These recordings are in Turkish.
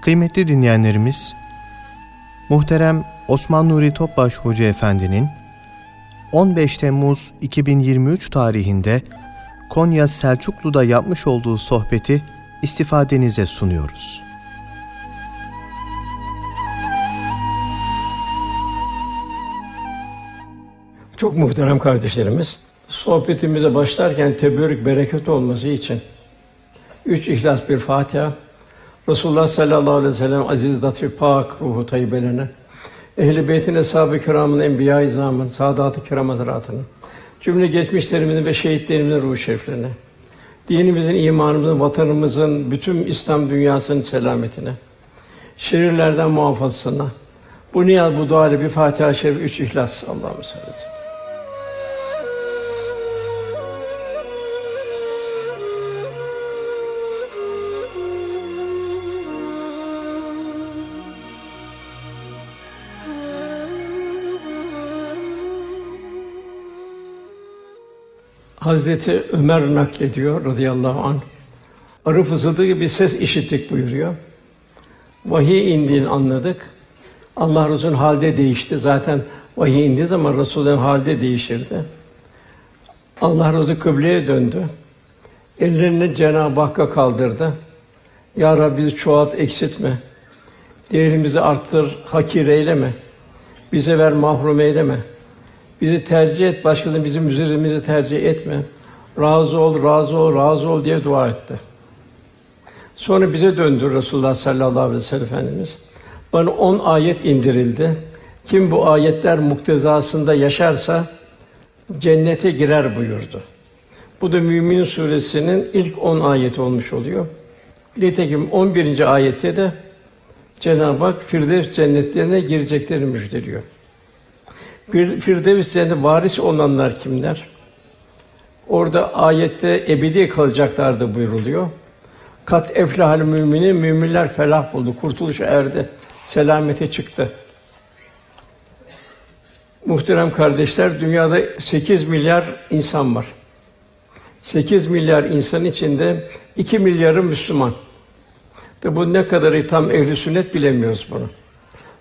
Kıymetli dinleyenlerimiz, muhterem Osman Nuri Topbaş Hoca Efendi'nin 15 Temmuz 2023 tarihinde Konya Selçuklu'da yapmış olduğu sohbeti istifadenize sunuyoruz. Çok muhterem kardeşlerimiz, sohbetimize başlarken teberrük bereket olması için üç ihlas bir Fatiha, Resulullah sallallahu aleyhi ve sellem aziz latif pak ruhu tayyibelerine, ehl-i beytin eshab-ı kiramın enbiya-i izamın, saadat-ı kiram hazretlerinin, cümle geçmişlerimizin ve şehitlerimizin ruhu şeriflerine, dinimizin, imanımızın, vatanımızın, bütün İslam dünyasının selametine, şerirlerden muhafazasına, bu niyaz, bu dua ile bir Fatiha-i Şerif, üç ihlas. Allah'ım sallallahu Hazreti Ömer naklediyor radıyallahu an. Arı fısıldı gibi bir ses işittik buyuruyor. Vahiy indiğini anladık. Allah Resulü'nün halde değişti. Zaten vahiy indiği zaman Resulü'nün halde değişirdi. Allah Resulü kıbleye döndü. Ellerini Cenab-ı Hakk'a kaldırdı. Ya Rabbi bizi çoğalt, eksiltme. Değerimizi arttır, hakir eyleme. Bize ver, mahrum eyleme. Bizi tercih et, başkalarını bizim üzerimizi tercih etme. Razı ol, razı ol, razı ol diye dua etti. Sonra bize döndü Resulullah sallallahu aleyhi ve sellem Efendimiz. Bana on ayet indirildi. Kim bu ayetler muktezasında yaşarsa cennete girer buyurdu. Bu da Mümin suresinin ilk on ayeti olmuş oluyor. Nitekim 11. ayette de Cenab-ı Hak Firdevs cennetlerine gireceklerini müjdeliyor. Bir Firdevs cennetinde varis olanlar kimler? Orada ayette ebedi kalacaklardı buyuruluyor. Kat eflahal müminin müminler felah buldu, kurtuluş erdi, selamete çıktı. Muhterem kardeşler, dünyada 8 milyar insan var. 8 milyar insan içinde 2 milyarı Müslüman. Ve bu ne kadarı tam ehli sünnet bilemiyoruz bunu.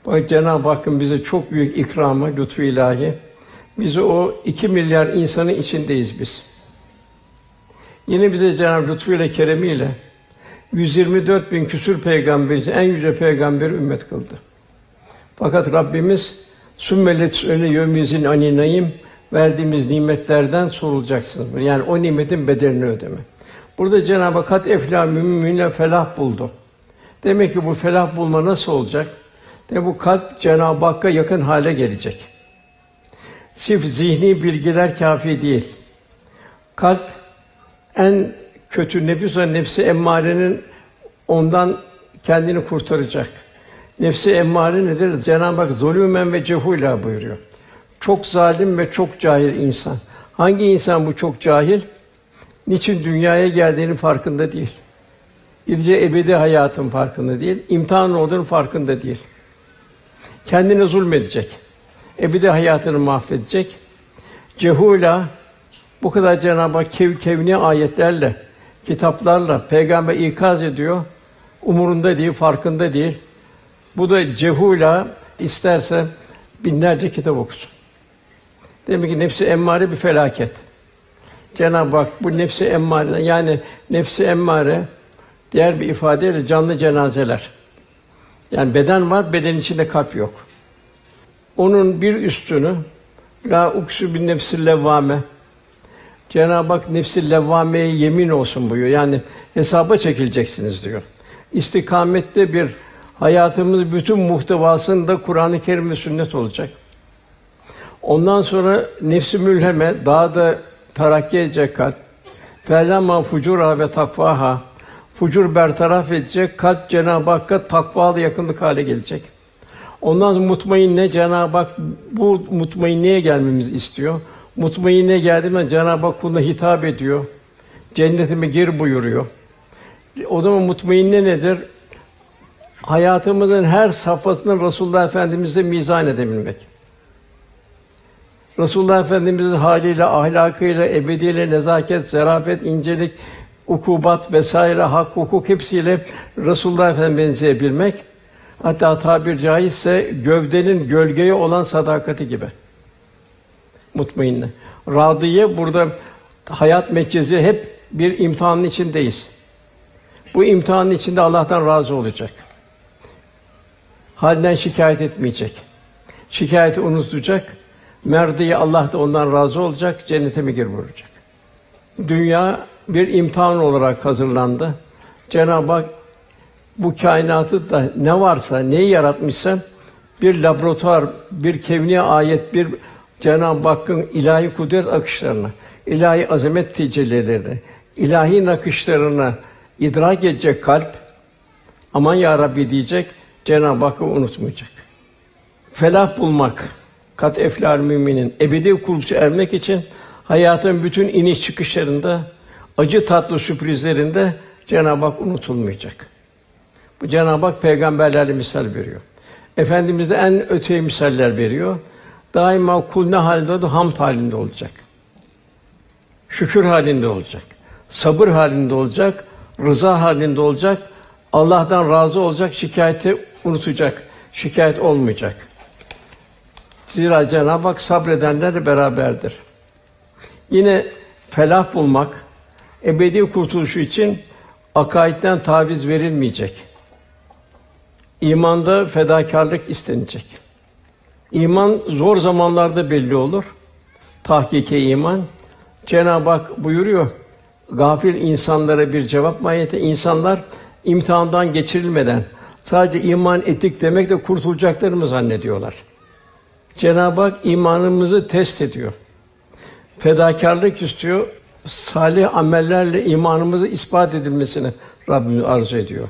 Bak Cenab-ı Hakk'ın bize çok büyük ikramı, lütfu ilahi. Bizi o iki milyar insanın içindeyiz biz. Yine bize Cenab-ı Lütfu ile keremiyle 124 bin küsur peygamberi en yüce peygamberi ümmet kıldı. Fakat Rabbimiz sümmelet öyle yömizin aninayım verdiğimiz nimetlerden sorulacaksınız. Yani o nimetin bedelini ödeme. Burada Cenab-ı Hak kat efla müminle felah buldu. Demek ki bu felah bulma nasıl olacak? De bu kalp Cenab-ı Hakk'a yakın hale gelecek. Sif zihni bilgiler kafi değil. Kalp en kötü nefis ve nefsi emmarenin ondan kendini kurtaracak. Nefsi emmare nedir? Cenab-ı Hak zulümen ve cehûlâ buyuruyor. Çok zalim ve çok cahil insan. Hangi insan bu çok cahil? Niçin dünyaya geldiğinin farkında değil. Gideceği ebedi hayatın farkında değil, imtihan olduğunun farkında değil. Kendine zulmedecek. Ebedi hayatını mahvedecek. Cehula bu kadar Cenab-ı Hak kev kevni ayetlerle, kitaplarla peygamber ikaz ediyor. Umurunda değil, farkında değil. Bu da cehula isterse binlerce kitap okusun. Demek ki nefsi emmare bir felaket. Cenab-ı Hak bu nefsi emmare yani nefsi emmare diğer bir ifadeyle canlı cenazeler. Yani beden var, beden içinde kalp yok. Onun bir üstünü la uksu bin nefsil levvame. Cenab-ı Hak nefsi levvameye yemin olsun buyuruyor. Yani hesaba çekileceksiniz diyor. İstikamette bir hayatımız bütün muhtevasında Kur'an-ı Kerim ve sünnet olacak. Ondan sonra nefsi mülheme daha da terakki edecek kalp. Felama fucura ve takvaha fucur bertaraf edecek, kalp Cenab-ı Hakk'a takvalı yakınlık hale gelecek. Ondan sonra mutmainne Cenab-ı Hak bu mutmainneye gelmemizi istiyor. Mutmainne geldiğinde Cenab-ı Hak kuluna hitap ediyor. Cennetime gir buyuruyor. O zaman mutmainne nedir? Hayatımızın her safhasını Resulullah Efendimizle mizan edebilmek. Resulullah Efendimizin haliyle, ahlakıyla, ebediyle, nezaket, zarafet, incelik, ukubat vesaire hak hukuk hepsiyle Resulullah Efendimize benzeyebilmek. Hatta tabir caizse gövdenin gölgeye olan sadakati gibi. Mutmainne. Radiye burada hayat merkezi hep bir imtihanın içindeyiz. Bu imtihanın içinde Allah'tan razı olacak. Halinden şikayet etmeyecek. Şikayeti unutacak. Merdiye Allah da ondan razı olacak, cennete mi gir buyuracak. Dünya bir imtihan olarak hazırlandı. Cenab-ı Hak bu kainatı da ne varsa, neyi yaratmışsa bir laboratuvar, bir kevni ayet, bir Cenab-ı Hakk'ın ilahi kudret akışlarını, ilahi azamet tecellilerini, ilahi nakışlarını idrak edecek kalp, aman ya Rabbi diyecek, Cenab-ı Hakk'ı unutmayacak. Felah bulmak, kat eflal müminin ebedi kulçu ermek için hayatın bütün iniş çıkışlarında, acı tatlı sürprizlerinde Cenab-ı Hak unutulmayacak. Bu Cenab-ı Hak peygamberlerle misal veriyor. Efendimiz de en öteye misaller veriyor. Daima kul ne halinde oldu? Hamd halinde olacak. Şükür halinde olacak. Sabır halinde olacak. Rıza halinde olacak. Allah'tan razı olacak, şikayeti unutacak. Şikayet olmayacak. Zira Cenab-ı Hak sabredenlerle beraberdir. Yine felah bulmak, ebedi kurtuluşu için akaidden taviz verilmeyecek. İmanda fedakarlık istenecek. İman zor zamanlarda belli olur. Tahkiki iman. Cenab-ı Hak buyuruyor. Gafil insanlara bir cevap mahiyeti insanlar imtihandan geçirilmeden sadece iman ettik demekle kurtulacaklarını mı zannediyorlar? Cenab-ı Hak imanımızı test ediyor. Fedakarlık istiyor. Salih amellerle imanımızı ispat edilmesini Rabbimiz arzu ediyor.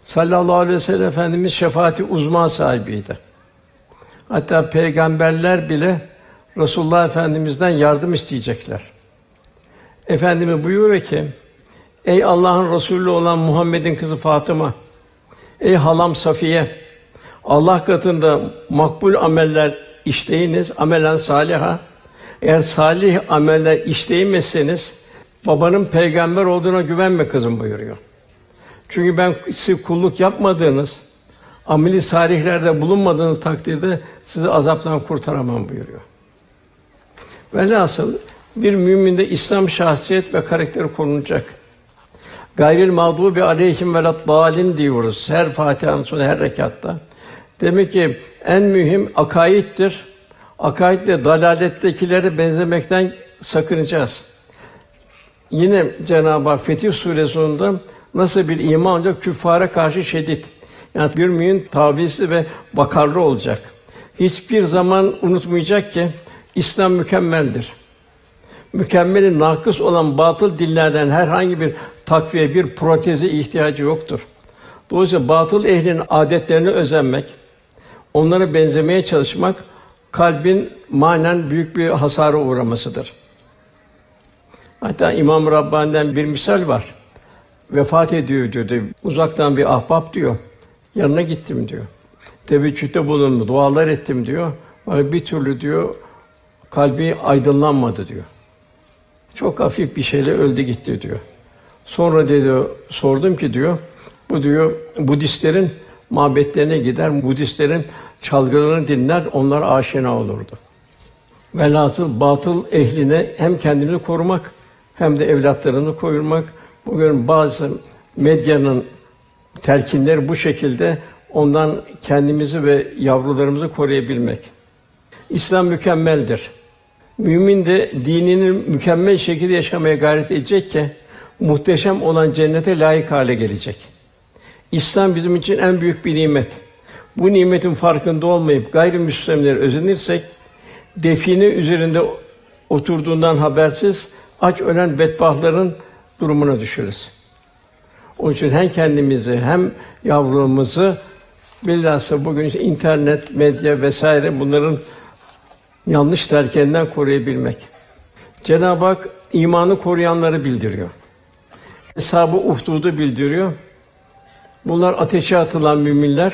Sallallahu aleyhi ve sellem Efendimiz şefaati uzma sahibiydi. Hatta peygamberler bile Resulullah Efendimizden yardım isteyecekler. Efendimiz buyuruyor ki: Ey Allah'ın Resulü olan Muhammed'in kızı Fatıma, ey halam Safiye, Allah katında makbul ameller işleyiniz, amelen saliha. Eğer salih ameller işleyemezseniz babanın peygamber olduğuna güvenme kızım buyuruyor. Çünkü ben sizi kulluk yapmadığınız, ameli salihlerde bulunmadığınız takdirde sizi azaptan kurtaramam buyuruyor. Velhasıl bir müminde İslam şahsiyet ve karakteri korunacak. Gayril mağdubi aleyhim ve dalin diyoruz her Fatiha'nın sonu her rekatta. Demek ki en mühim akaittir. Akaidle dalalettekilere benzemekten sakınacağız. Yine Cenab-ı Hak Fetih Suresi sonunda nasıl bir iman olacak? Küffara karşı şiddet. Yani bir mümin tavizli ve bakarlı olacak. Hiçbir zaman unutmayacak ki İslam mükemmeldir. Mükemmeli nakıs olan batıl dinlerden herhangi bir takviye, bir proteze ihtiyacı yoktur. Dolayısıyla batıl ehlinin adetlerine özenmek, onlara benzemeye çalışmak kalbin manen büyük bir hasara uğramasıdır. Hatta İmam Rabbani'den bir misal var. Vefat ediyor diyor. Uzaktan bir ahbap diyor. Yanına gittim diyor. Teveccühte bulundum, dualar ettim diyor. Ama bir türlü diyor kalbi aydınlanmadı diyor. Çok hafif bir şeyle öldü gitti diyor. Sonra dedi sordum ki diyor bu diyor Budistlerin mabetlerine gider, Budistlerin çalgılarını dinler, onlar aşina olurdu. Velhasıl batıl ehline hem kendini korumak hem de evlatlarını korumak. Bugün bazı medyanın telkinleri bu şekilde ondan kendimizi ve yavrularımızı koruyabilmek. İslam mükemmeldir. Mümin de dinini mükemmel şekilde yaşamaya gayret edecek ki muhteşem olan cennete layık hale gelecek. İslam bizim için en büyük bir nimet. Bu nimetin farkında olmayıp gayrimüslimlere özenirsek define üzerinde oturduğundan habersiz aç ölen bedbahtların durumuna düşeriz. Onun için hem kendimizi hem yavrumuzu bilhassa bugün işte internet, medya vesaire bunların yanlış terkinden koruyabilmek. Cenab-ı Hak imanı koruyanları bildiriyor. Hesabı uhdudu bildiriyor. Bunlar ateşe atılan müminler,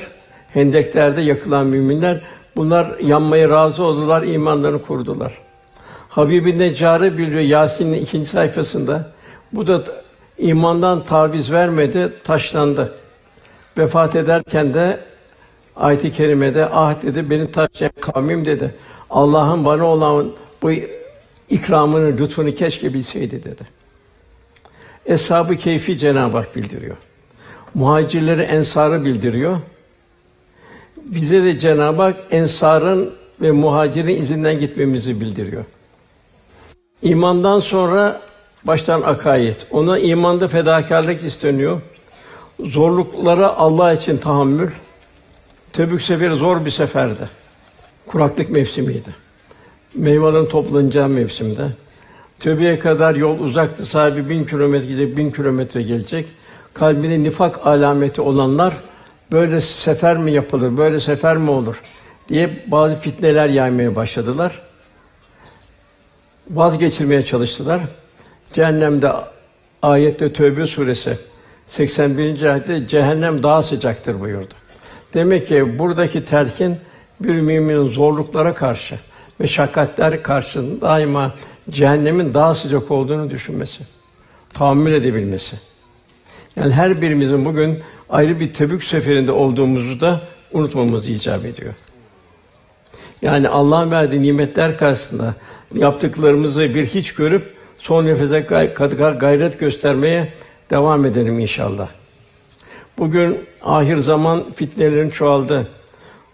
hendeklerde yakılan müminler. Bunlar yanmaya razı oldular, imanlarını korudular. Habibi Neccar'ı bildiriyor Yasin'in ikinci sayfasında. Bu da İmandan taviz vermedi, taşlandı. Vefat ederken de ayet-i kerimede ah dedi beni taşlayan kavmim dedi. Allah'ın bana olan bu ikramını, lütfunu keşke bilseydi dedi. Eshab-ı Keyfi Cenab-ı Hak bildiriyor. Muhacirleri, ensarı bildiriyor. Bize de Cenab-ı Hak ensarın ve muhacirin izinden gitmemizi bildiriyor. İmandan sonra baştan akaid. Ona imanda fedakarlık isteniyor. Zorluklara Allah için tahammül. Tebük seferi zor bir seferdi. Kuraklık mevsimiydi. Meyvelerin toplanacağı mevsimde. Tövbeye kadar yol uzaktı. Sahibi bin kilometre gidip bin kilometre gelecek. Kalbinde nifak alameti olanlar böyle sefer mi yapılır, böyle sefer mi olur diye bazı fitneler yaymaya başladılar. Vazgeçirmeye çalıştılar. Cehennemde ayette Tövbe suresi 81. ayette cehennem daha sıcaktır buyurdu. Demek ki buradaki telkin bir müminin zorluklara karşı, meşakkatler karşısında daima cehennemin daha sıcak olduğunu düşünmesi, tahammül edebilmesi. Yani her birimizin bugün ayrı bir Tebük seferinde olduğumuzu da unutmamız icap ediyor. Yani Allah'ın verdiği nimetler karşısında yaptıklarımızı bir hiç görüp son nefese kadar gayret göstermeye devam edelim inşallah. Bugün ahir zaman fitnelerin çoğaldı.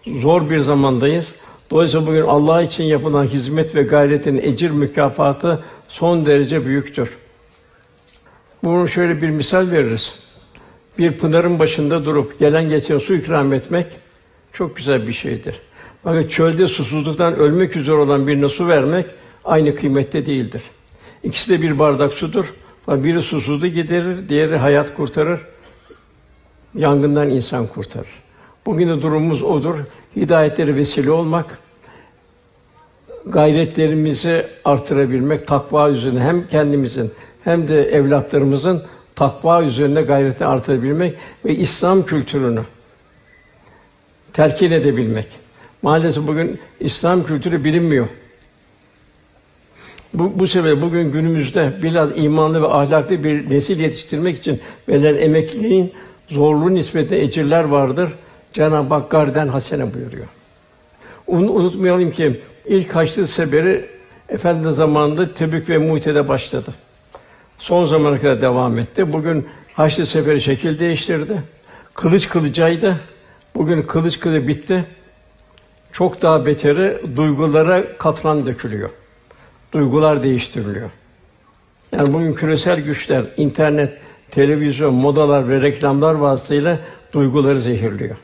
Zor bir zamandayız. Dolayısıyla bugün Allah için yapılan hizmet ve gayretin ecir mükafatı son derece büyüktür. Bunu şöyle bir misal veririz. Bir pınarın başında durup gelen geçen su ikram etmek çok güzel bir şeydir. Fakat çölde susuzluktan ölmek üzere olan birine su vermek aynı kıymette değildir. İkisi de bir bardak sudur. Biri susuzluğu giderir, diğeri hayat kurtarır. Yangından insan kurtarır. Bugün de durumumuz odur. Hidayetleri vesile olmak, gayretlerimizi artırabilmek, takva üzerine hem kendimizin hem de evlatlarımızın takva üzerine gayreti artırabilmek ve İslam kültürünü telkin edebilmek. Maalesef bugün İslam kültürü bilinmiyor. Bu, bu sebeple bugün günümüzde biraz imanlı ve ahlaklı bir nesil yetiştirmek için verilen emekliliğin zorluğu nispetinde ecirler vardır. Cenab-ı Hak garden hasene buyuruyor. Onu unutmayalım ki ilk Haçlı Seferi Efendimiz zamanında Tebük ve Mu'te'de başladı. Son zamana kadar devam etti. Bugün Haçlı Seferi şekil değiştirdi. Kılıç kılıcaydı. Bugün kılıç kılıcı bitti. Çok daha beteri duygulara katlan dökülüyor. Duygular değiştiriliyor. Yani bugün küresel güçler, internet, televizyon, modalar ve reklamlar vasıtasıyla duyguları zehirliyor.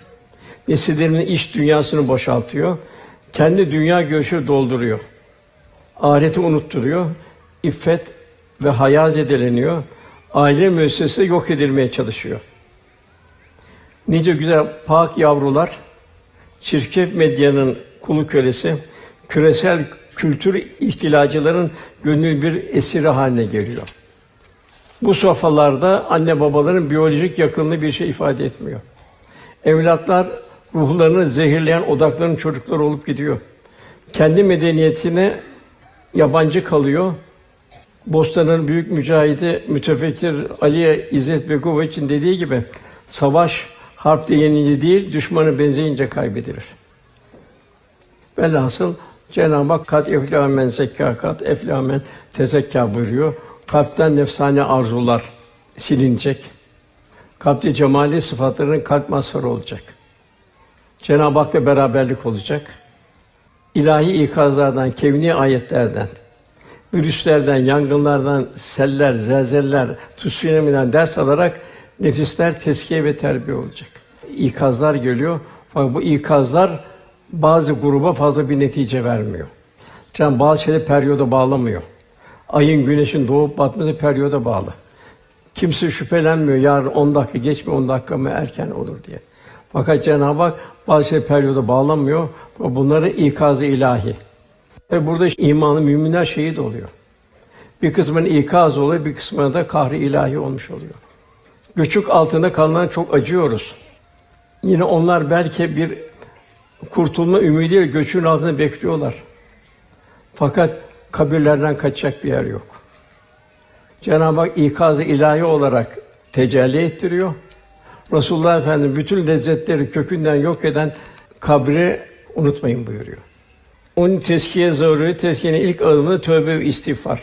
Nesillerin iş dünyasını boşaltıyor. Kendi dünya görüşü dolduruyor. Ahireti unutturuyor. İffet ve haya zedeleniyor. Aile müessesesi yok edilmeye çalışıyor. Nice güzel pak yavrular çirkef medyanın kulu kölesi, küresel kültür ihtilacıların gönül bir esiri haline geliyor. Bu sofralarda anne babaların biyolojik yakınlığı bir şey ifade etmiyor. Evlatlar ruhlarını zehirleyen odakların çocuklar olup gidiyor. Kendi medeniyetine yabancı kalıyor. Bostan'ın büyük mücahidi, mütefekkir Ali İzzet Bekova için dediği gibi savaş harpte yenince değil, düşmanı benzeyince kaybedilir. Velhasıl Cenab-ı Hak kat eflâ men zekkâ kat eflâ men tezekkâ buyuruyor. Kalpten nefsane arzular silinecek. Kalpte cemali sıfatların kalp mazharı olacak. Cenab-ı Hak'la beraberlik olacak. İlahi ikazlardan, kevni ayetlerden, virüslerden, yangınlardan, seller, zelzeller, tsunami'den ders alarak nefisler teskiye ve terbiye olacak. İkazlar geliyor. Fakat bu ikazlar bazı gruba fazla bir netice vermiyor. Can bazı şeyleri periyoda bağlamıyor. Ayın, güneşin doğup batması periyoda bağlı. Kimse şüphelenmiyor. Yarın 10 dakika geç mi 10 dakika mı erken olur diye. Fakat Cenab-ı Hak bazı şeyleri periyoda bağlamıyor. Bunları ikazı ilahi. Ve burada işte imanı müminler şehit oluyor. Bir kısmının ikaz oluyor, bir kısmına da kahri ilahi olmuş oluyor. Göçük altında kalanlara çok acıyoruz. Yine onlar belki bir kurtulma ümidiyle göçün altında bekliyorlar. Fakat kabirlerden kaçacak bir yer yok. Cenab-ı Hak ikaz-ı ilahi olarak tecelli ettiriyor. Resulullah Efendimiz bütün lezzetleri kökünden yok eden kabri unutmayın buyuruyor. Onun teskiye zaruri, teskiyenin ilk adımı tövbe ve istiğfar.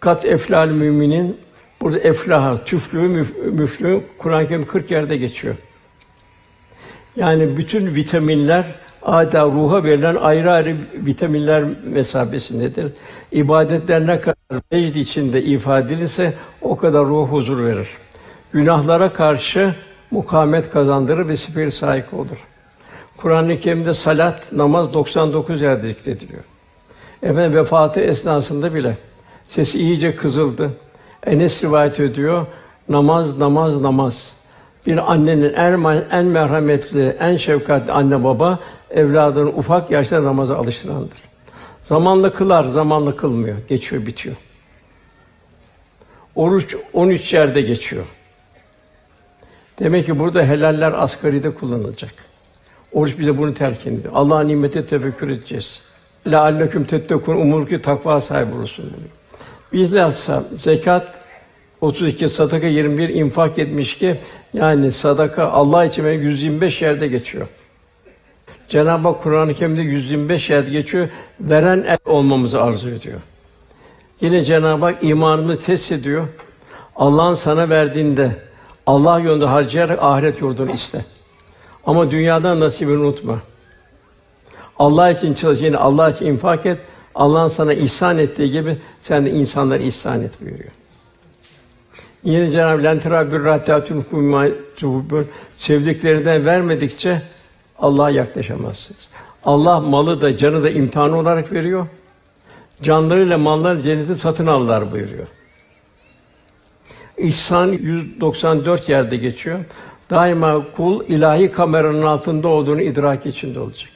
Kat eflal müminin burada eflah, tüflü, müf- müflü Kur'an-ı Kerim 40 yerde geçiyor. Yani bütün vitaminler adeta ruha verilen ayrı ayrı vitaminler mesabesindedir. İbadetler ne kadar vecd içinde ifade edilirse o kadar ruh huzur verir. Günahlara karşı mukamet kazandırır ve siperi sahip olur. Kur'an-ı Kerim'de salat, namaz 99 yerde zikrediliyor. Efendim vefatı esnasında bile sesi iyice kızıldı. Enes rivayet ediyor. Namaz, namaz, namaz. Bir annenin en, en merhametli, en şefkatli anne baba evladını ufak yaşta namaza alıştırandır. Zamanla kılar, zamanla kılmıyor. Geçiyor, bitiyor. Oruç 13 yerde geçiyor. Demek ki burada helaller asgaride kullanılacak. Oruç bize bunu telkin ediyor. Allah'ın nimeti tefekkür edeceğiz. La alleküm tettekun umur ki takva sahibi olursun diyor. Bilhassa zekat 32, sadaka 21, infak 72 yani sadaka Allah için 125 yerde geçiyor. Cenab-ı Hak Kur'an-ı Kerim'de 125 ayet geçiyor. Veren el olmamızı arzu ediyor. Yine Cenab-ı Hak imanımızı test ediyor. Allah'ın sana verdiğinde Allah yolunda harcayarak ahiret yurdunu iste. Ama dünyadan nasibini unutma. Allah için çalış, yine Allah için infak et. Allah'ın sana ihsan ettiği gibi sen de insanlara ihsan et buyuruyor. Yine Cenab-ı Lentera bir rahatatun kumaytuhubun sevdiklerinden vermedikçe Allah'a yaklaşamazsınız. Allah malı da canı da imtihan olarak veriyor. Canlarıyla mallar cenneti satın alırlar buyuruyor. İhsan 194 yerde geçiyor. Daima kul ilahi kameranın altında olduğunu idrak içinde olacak.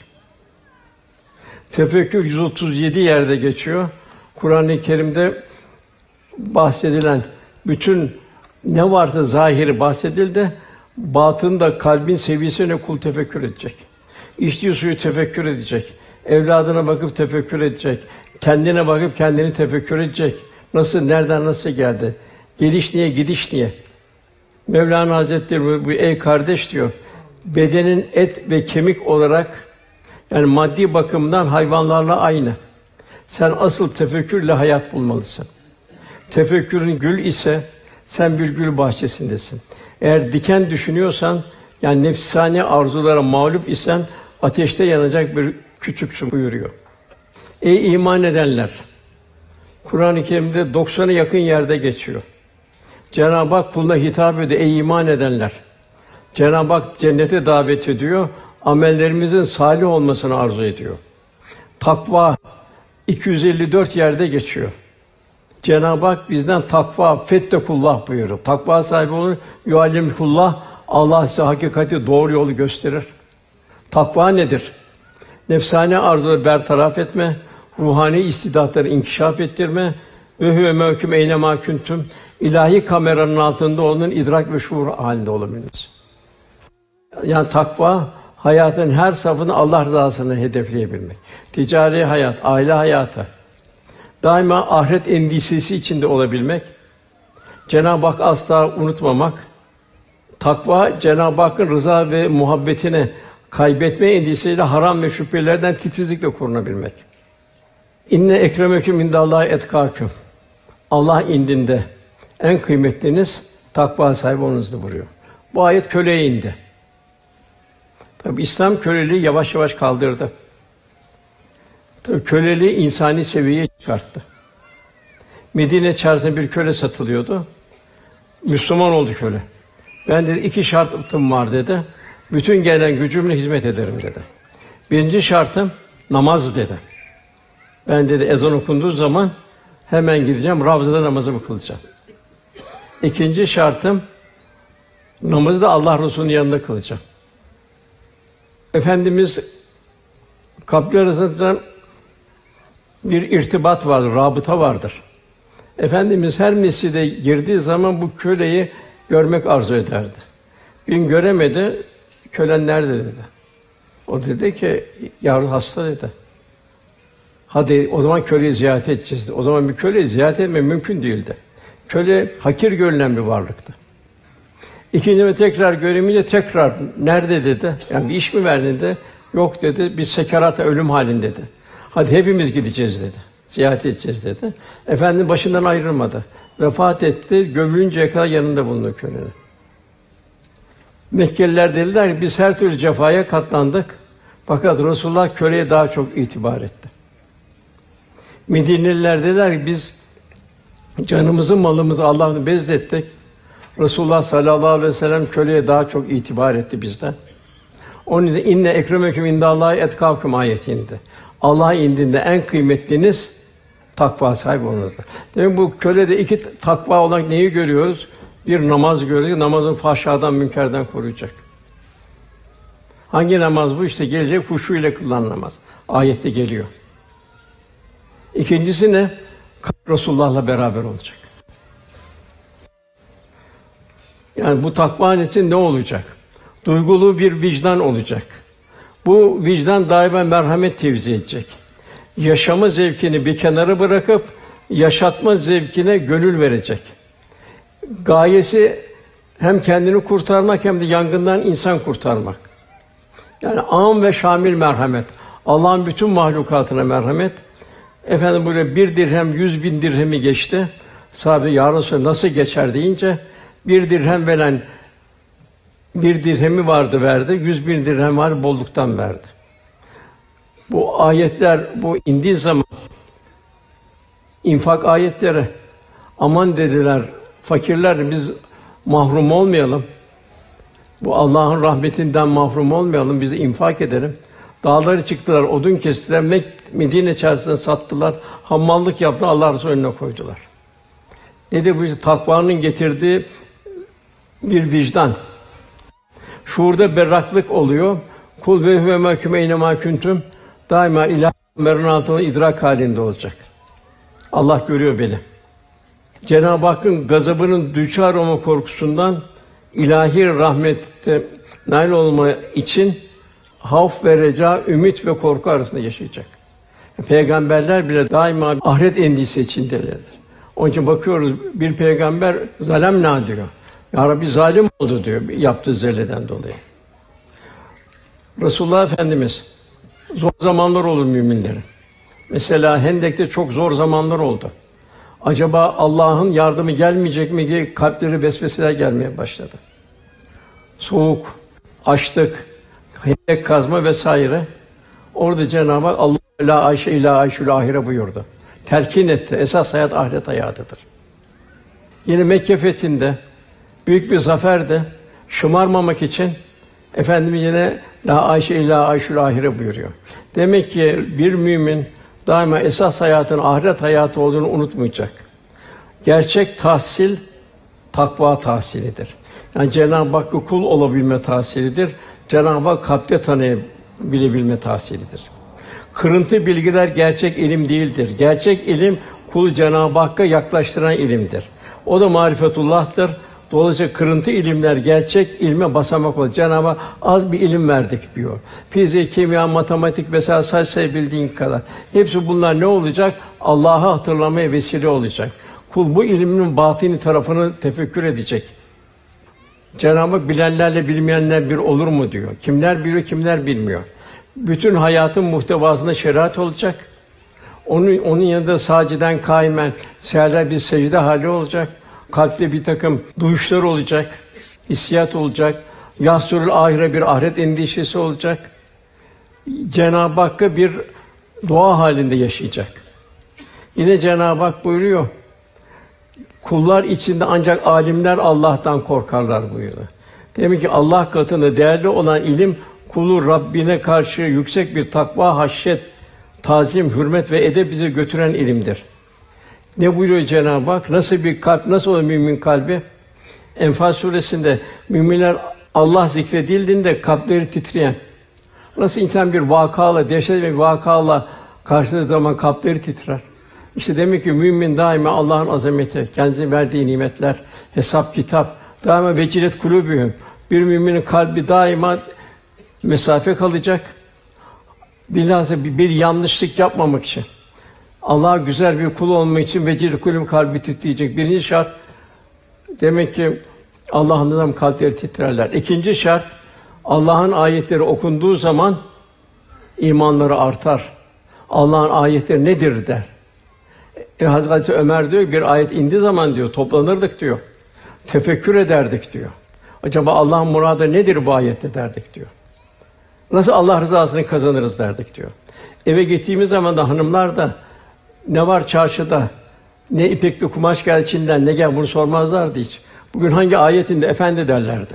Tefekkür 137 yerde geçiyor. Kur'an-ı Kerim'de bahsedilen bütün ne varsa zahiri bahsedildi, batında kalbin seviyesine kul tefekkür edecek. İçtiği suyu tefekkür edecek. Evladına bakıp tefekkür edecek. Kendine bakıp kendini tefekkür edecek. Nasıl, nereden nasıl geldi? Geliş niye, gidiş niye? Mevlana Hazretleri bu, ey kardeş diyor. Bedenin et ve kemik olarak yani maddi bakımdan hayvanlarla aynı. Sen asıl tefekkürle hayat bulmalısın. Tefekkürün gül ise sen bir gül bahçesindesin. Eğer diken düşünüyorsan yani nefsani arzulara mağlup isen ateşte yanacak bir küçüksün buyuruyor. Ey iman edenler! Kur'an-ı Kerim'de 90'a yakın yerde geçiyor. Cenab-ı Hak kuluna hitap ediyor. Ey iman edenler! Cenab-ı Hak cennete davet ediyor. Amellerimizin salih olmasını arzu ediyor. Takva 254 yerde geçiyor. Cenab-ı Hak bizden takva, fettekullah buyuruyor. Takva sahibi olun, yuallimkullah. Allah size hakikati doğru yolu gösterir. Takva nedir? Nefsani arzuları bertaraf etme, ruhani istidatları inkişaf ettirme ve huve mevküm eyne ma kuntum ilahi kameranın altında onun idrak ve şuur halinde olabilmeniz. Yani takva hayatın her safını Allah rızasını hedefleyebilmek. Ticari hayat, aile hayatı, daima ahiret endişesi içinde olabilmek, Cenab-ı Hak asla unutmamak, takva Cenab-ı Hakk'ın rıza ve muhabbetine kaybetme endişesiyle haram ve şüphelerden titizlikle korunabilmek. İnne ekremeküm indallahi etkâküm. Allah indinde en kıymetliniz takva sahibi olunuzdur buyuruyor. Bu ayet köleye indi. Tabi İslam köleliği yavaş yavaş kaldırdı. Tabi köleliği insani seviyeye çıkarttı. Medine çarşısında bir köle satılıyordu. Müslüman oldu köle. Ben dedi iki şartım var dedi. Bütün gelen gücümle hizmet ederim dedi. Birinci şartım namaz dedi. Ben dedi ezan okunduğu zaman hemen gideceğim Ravzada namazımı kılacağım. İkinci şartım namazı da Allah Resulü'nün yanında kılacağım. Efendimiz kalpler arasında bir irtibat vardır, rabıta vardır. Efendimiz her mescide girdiği zaman bu köleyi görmek arzu ederdi. Bir gün göremedi, kölen nerede dedi. O dedi ki, yavru hasta dedi. Hadi o zaman köleyi ziyaret edeceğiz. O zaman bir köleyi ziyaret etme mümkün değildi. Köle hakir görülen bir varlıktı. İkinci ve tekrar göremeyince tekrar nerede dedi. Yani bir iş mi verdin dedi. Yok dedi. Bir sekerata ölüm halinde dedi. Hadi hepimiz gideceğiz dedi. Ziyaret edeceğiz dedi. Efendim başından ayrılmadı. Vefat etti. Gömülünceye kadar yanında bulundu kölenin. Mekkeliler dediler ki biz her türlü cefaya katlandık. Fakat Resulullah köleye daha çok itibar etti. Medineliler dediler ki biz canımızı malımızı Allah'ını bezlettik. Resulullah sallallahu aleyhi ve sellem köleye daha çok itibar etti bizden. Onun için inne ekremeküm indallahi etkâküm ayeti indi. Allah indinde en kıymetliniz takva sahibi olmanızdır. Demek bu kölede iki takva olarak neyi görüyoruz? Bir namaz görüyoruz. Namazın fahşadan, münkerden koruyacak. Hangi namaz bu? İşte gelecek huşu ile kılınan namaz. Ayette geliyor. İkincisi ne? Resulullah'la beraber olacak. Yani bu takva ne olacak? Duygulu bir vicdan olacak. Bu vicdan daima merhamet tevzi edecek. Yaşama zevkini bir kenara bırakıp yaşatma zevkine gönül verecek. Gayesi hem kendini kurtarmak hem de yangından insan kurtarmak. Yani am ve şamil merhamet. Allah'ın bütün mahlukatına merhamet. Efendim böyle bir dirhem yüz bin dirhemi geçti. Sahabe ya Resulallah nasıl geçer deyince bir dirhem veren bir dirhemi vardı verdi, yüz bin dirhem var bolluktan verdi. Bu ayetler bu indiği zaman infak ayetleri aman dediler fakirler biz mahrum olmayalım. Bu Allah'ın rahmetinden mahrum olmayalım. Biz infak edelim. Dağları çıktılar, odun kestiler, Mek Medine çarşısını sattılar, hammallık yaptı, Allah Resulü önüne koydular. Ne de bu takvanın getirdiği bir vicdan. Şuurda berraklık oluyor. Kul ve huve mahkume inema kuntum daima ilah merun altında idrak halinde olacak. Allah görüyor beni. Cenab-ı Hakk'ın gazabının düçar olma korkusundan ilahi rahmette nail olma için havf ve reca, ümit ve korku arasında yaşayacak. Peygamberler bile daima ahiret endişesi içindeler. Onun için bakıyoruz bir peygamber zalem na diyor. Ya Rabbi zalim oldu diyor yaptığı zelleden dolayı. Resulullah Efendimiz zor zamanlar olur müminlerin. Mesela Hendek'te çok zor zamanlar oldu. Acaba Allah'ın yardımı gelmeyecek mi diye kalpleri vesveseler gelmeye başladı. Soğuk, açlık, hendek kazma vesaire. Orada Cenab-ı Hak Allah la Ayşe ila Ayşül ahire buyurdu. Telkin etti. Esas hayat ahiret hayatıdır. Yine Mekke fethinde büyük bir zaferdi. Şımarmamak için Efendimiz yine la Ayşe ila Ayşül ahire buyuruyor. Demek ki bir mümin daima esas hayatın ahiret hayatı olduğunu unutmayacak. Gerçek tahsil takva tahsilidir. Yani Cenab-ı Hakk'ı kul olabilme tahsilidir. Cenab-ı Hak kalpte tanıyabilebilme tahsilidir. Kırıntı bilgiler gerçek ilim değildir. Gerçek ilim kulu Cenab-ı Hakk'a yaklaştıran ilimdir. O da marifetullah'tır. Dolayısıyla kırıntı ilimler gerçek ilme basamak olur. Cenab-ı Hak az bir ilim verdik diyor. Fizik, kimya, matematik vesaire say bildiğin kadar. Hepsi bunlar ne olacak? Allah'ı hatırlamaya vesile olacak. Kul bu ilmin batini tarafını tefekkür edecek. Cenab-ı bilenlerle bilmeyenler bir olur mu diyor. Kimler biliyor, kimler bilmiyor. Bütün hayatın muhtevasında şeriat olacak. Onun onun yanında saciden kaimen seherler bir secde hali olacak. Kalpte bir takım duyuşlar olacak. hissiyat olacak. Yahsurul ahire bir ahiret endişesi olacak. Cenab-ı Hakk'a bir dua halinde yaşayacak. Yine Cenab-ı Hak buyuruyor. Kullar içinde ancak alimler Allah'tan korkarlar buyuruyor. Demek ki Allah katında değerli olan ilim kulu Rabbine karşı yüksek bir takva, haşyet, tazim, hürmet ve edep bize götüren ilimdir. Ne buyuruyor Cenab-ı Hak? Nasıl bir kalp, nasıl olur mümin kalbi? Enfal suresinde müminler Allah zikredildiğinde kalpleri titreyen, nasıl insan bir vakayla, dehşet bir vakayla karşıladığı zaman kalpleri titrer. İşte demek ki mümin daima Allah'ın azameti, kendisine verdiği nimetler, hesap kitap, daima vecilet kulübühüm. Bir müminin kalbi daima mesafe kalacak. Bilhassa bir, bir yanlışlık yapmamak için. Allah'a güzel bir kul olmak için vecil kulüm kalbi titreyecek. Birinci şart demek ki Allah'ın adam kalpleri titrerler. İkinci şart Allah'ın ayetleri okunduğu zaman imanları artar. Allah'ın ayetleri nedir der. E, Hazreti Ömer diyor bir ayet indiği zaman diyor toplanırdık diyor. Tefekkür ederdik diyor. Acaba Allah'ın muradı nedir bu ayette derdik diyor. Nasıl Allah rızasını kazanırız derdik diyor. Eve gittiğimiz zaman da hanımlar da ne var çarşıda, ne ipekli kumaş gel Çin'den, ne gel bunu sormazlardı hiç. Bugün hangi ayetinde efendi derlerdi.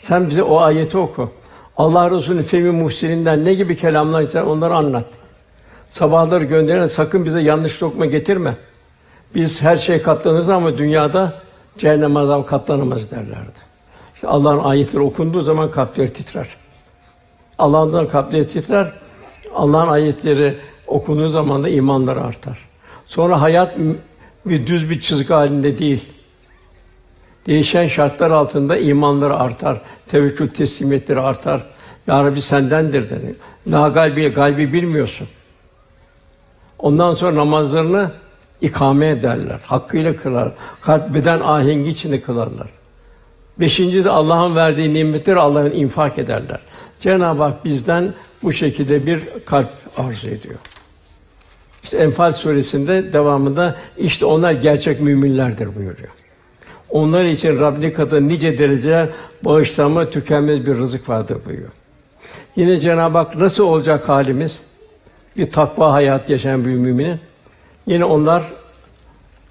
Sen bize o ayeti oku. Allah Resulü'nün Femi Muhsin'inden ne gibi kelamlar ise onları anlat. Sabahları gönderen sakın bize yanlış lokma getirme. Biz her şey katlanırız ama dünyada cehennem azabı katlanamaz derlerdi. İşte Allah'ın ayetleri okunduğu zaman kalpleri titrer. Allah'ın kalpleri titrer. Allah'ın ayetleri okunduğu zaman da imanları artar. Sonra hayat bir düz bir çizgi halinde değil. Değişen şartlar altında imanları artar, tevekkül teslimiyetleri artar. Ya Rabbi sendendir denir. La galbi, galbi bilmiyorsun. Ondan sonra namazlarını ikame ederler, hakkıyla kılar. Kalp beden ahengi içinde kılarlar. Beşinci de Allah'ın verdiği nimetleri Allah'ın infak ederler. Cenab-ı Hak bizden bu şekilde bir kalp arzu ediyor. İşte Enfal suresinde devamında işte onlar gerçek müminlerdir buyuruyor. Onlar için Rabbin katında nice dereceler, bağışlanma, tükenmez bir rızık vardır buyuruyor. Yine Cenab-ı Hak nasıl olacak halimiz? Bir takva hayat yaşayan bir müminin. Yine onlar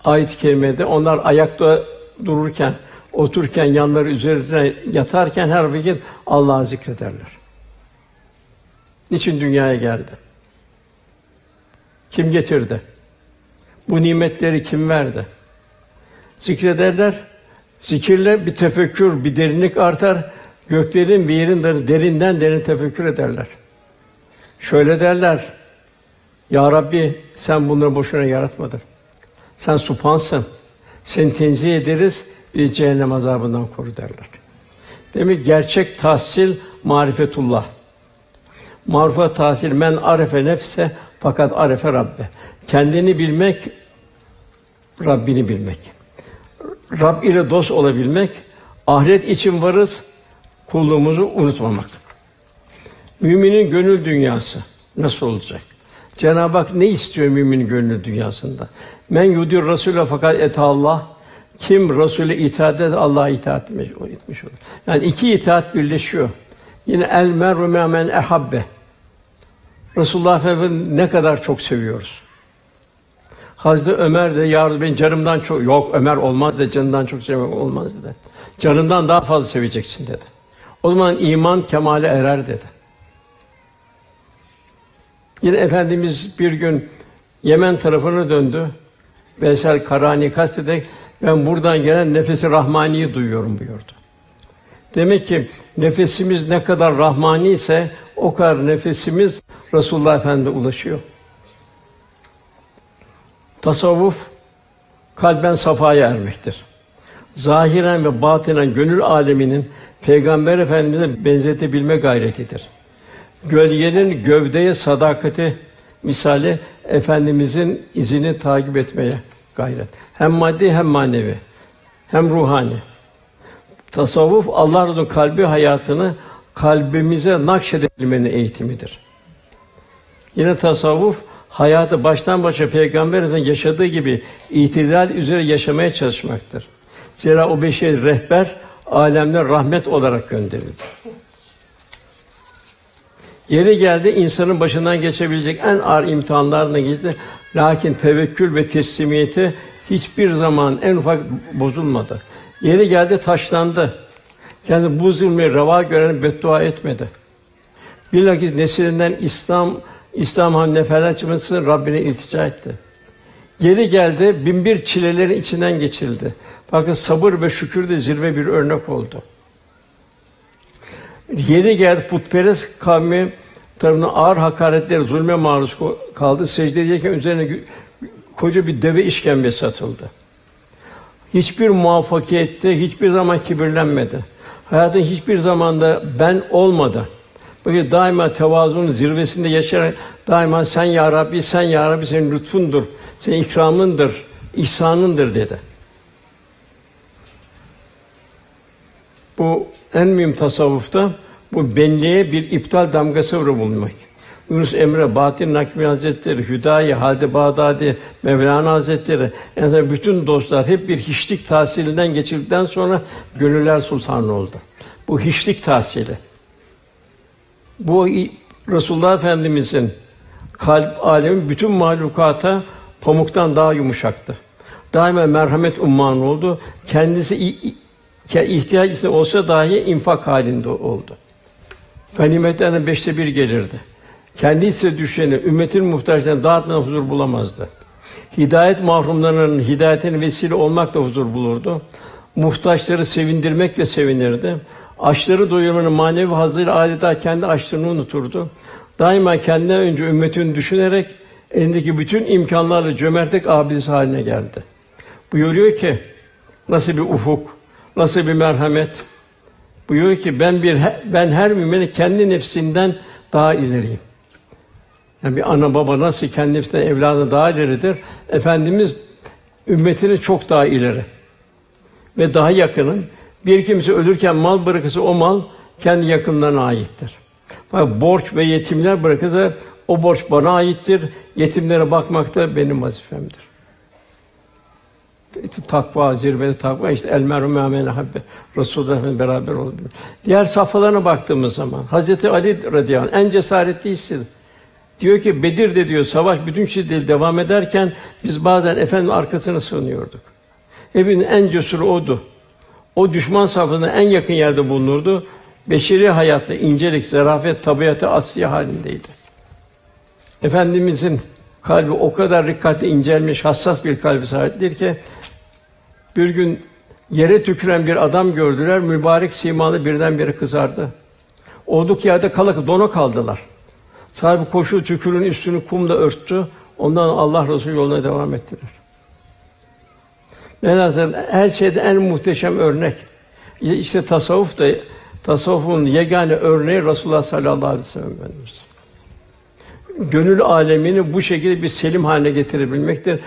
ayet-i kerimede onlar ayakta dururken, otururken, yanları üzerine yatarken her vakit Allah'ı zikrederler. Niçin dünyaya geldi? Kim getirdi? Bu nimetleri kim verdi? Zikrederler. Zikirle bir tefekkür, bir derinlik artar. Göklerin ve yerin derinden derin tefekkür ederler. Şöyle derler. Ya Rabbi sen bunları boşuna yaratmadın. Sen supansın. Seni tenzih ederiz, bir cehennem azabından koru derler. Demek gerçek tahsil marifetullah. Marifet tahsil men arefe nefse fakat arefe Rabbe. Kendini bilmek Rabbini bilmek. Rab ile dost olabilmek, ahiret için varız, kulluğumuzu unutmamak. Müminin gönül dünyası nasıl olacak? Cenab-ı Hak ne istiyor müminin gönül dünyasında? Men yudir Rasûle fakat et Allah. Kim Rasûle itaat eder, Allah'a itaat etmiş olur. Yani iki itaat birleşiyor. Yine el mer'u men ehabbe. Resulullah Efendimiz ne kadar çok seviyoruz. Hazreti Ömer de ya ben canımdan çok yok Ömer olmaz da canından çok sevmek olmaz dedi. Canından daha fazla seveceksin dedi. O zaman iman kemale erer dedi. Yine efendimiz bir gün Yemen tarafına döndü. Veysel Karani kastederek ben buradan gelen nefesi rahmaniyi duyuyorum buyurdu. Demek ki nefesimiz ne kadar rahmani ise o kadar nefesimiz Resulullah Efendimiz'e ulaşıyor. Tasavvuf kalben safaya ermektir. Zahiren ve batinen gönül aleminin Peygamber Efendimize benzetebilme gayretidir. Gölgenin gövdeye sadakati misali efendimizin izini takip etmeye gayret. Hem maddi hem manevi hem ruhani. Tasavvuf Allah'ın kalbi hayatını kalbimize nakşedebilmenin eğitimidir. Yine tasavvuf hayatı baştan başa peygamberin yaşadığı gibi itidal üzere yaşamaya çalışmaktır. Zira o beşer rehber alemde rahmet olarak gönderildi. Yeri geldi insanın başından geçebilecek en ağır imtihanlarına geçti. Lakin tevekkül ve teslimiyeti hiçbir zaman en ufak bozulmadı. Yeri geldi taşlandı. Yani bu zulmü reva gören beddua etmedi. Bilakis nesilinden İslam İslam han neferler çıkması Rabbine iltica etti. Geri geldi, bin bir çilelerin içinden geçildi. Fakat sabır ve şükür de zirve bir örnek oldu. Yeni geldi putperest kavmi tarafından ağır hakaretler, zulme maruz kaldı. Secde ederken üzerine koca bir deve işkembesi atıldı. Hiçbir muvaffakiyette hiçbir zaman kibirlenmedi. Hayatın hiçbir zamanda ben olmadı. Böyle daima tevazunun zirvesinde yaşayarak daima sen ya Rabbi, sen ya Rabbi senin lütfundur, senin ikramındır, ihsanındır dedi. Bu en mühim tasavvufta bu benliğe bir iptal damgası vurulmak. Yunus Emre, Bahattin Nakmi Hazretleri, Hüdayi, Halide Bağdadi, Mevlana Hazretleri, yani bütün dostlar hep bir hiçlik tahsilinden geçirdikten sonra gönüller sultanı oldu. Bu hiçlik tahsili. Bu Resulullah Efendimizin kalp alemi bütün mahlukata pamuktan daha yumuşaktı. Daima merhamet umman oldu. Kendisi ihtiyaç olsa dahi infak halinde oldu. Ganimetlerden beşte bir gelirdi. Kendi ise düşeni, ümmetin muhtaçlarına dağıtmadan huzur bulamazdı. Hidayet mahrumlarının hidayetine vesile olmakla huzur bulurdu. Muhtaçları sevindirmekle sevinirdi. Açları doyurmanın manevi hazıyla adeta kendi açlığını unuturdu. Daima kendinden önce ümmetini düşünerek elindeki bütün imkanlarla cömertlik abidesi haline geldi. Buyuruyor ki nasıl bir ufuk, nasıl bir merhamet. Buyuruyor ki ben bir ben her müminin kendi nefsinden daha ileriyim. Yani bir ana baba nasıl kendi nefsinden evladı daha ileridir, efendimiz ümmetini çok daha ileri ve daha yakının. Bir kimse ölürken mal bırakırsa o mal kendi yakınlarına aittir. Fakat borç ve yetimler bırakırsa o borç bana aittir. Yetimlere bakmak da benim vazifemdir. Takva, zirvede takva, işte el meru me'amene habbe. Resulullah Efendimiz beraber olabilir. Diğer safhalarına baktığımız zaman, Hazreti Ali radıyallahu anh, en cesaretlisi. Diyor ki Bedir'de diyor savaş bütün şiddetle devam ederken biz bazen efendim arkasına sığınıyorduk. Hepinin en cesuru odu. O düşman safhasına en yakın yerde bulunurdu. Beşeri hayatta incelik, zarafet, tabiatı asli halindeydi. Efendimizin kalbi o kadar dikkatli incelmiş, hassas bir kalbi sahiptir ki bir gün yere tüküren bir adam gördüler, mübarek simalı birdenbire kızardı. Olduk yerde kala dona kaldılar. Sahibi koşu tükürün üstünü kumla örttü. Ondan Allah Resulü yoluna devam ettiler. Velhâsıl her şeyde en muhteşem örnek. İşte tasavvuf da tasavvufun yegane örneği Resulullah sallallahu aleyhi ve sellem. Gönül alemini bu şekilde bir selim haline getirebilmektir.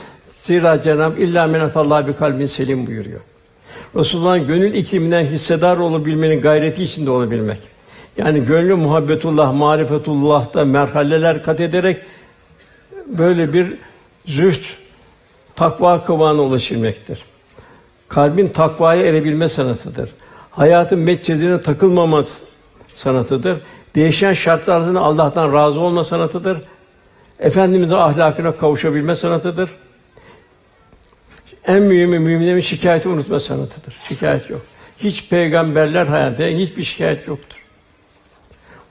Zira Cenab-ı illa menatallah bir kalbin selim buyuruyor. Resulullah'ın gönül ikliminden hissedar olabilmenin gayreti içinde olabilmek. Yani gönlü muhabbetullah, marifetullah'ta merhaleler kat ederek böyle bir zühd, takva kıvamına ulaşılmaktır. Kalbin takvaya erebilme sanatıdır. Hayatın metcezine takılmaması sanatıdır. Değişen şartlarda Allah'tan razı olma sanatıdır. Efendimiz'in ahlakına kavuşabilme sanatıdır. En mühimi müminlerin şikayeti unutma sanatıdır. Şikayet yok. Hiç peygamberler hayatta hiçbir şikayet yoktur.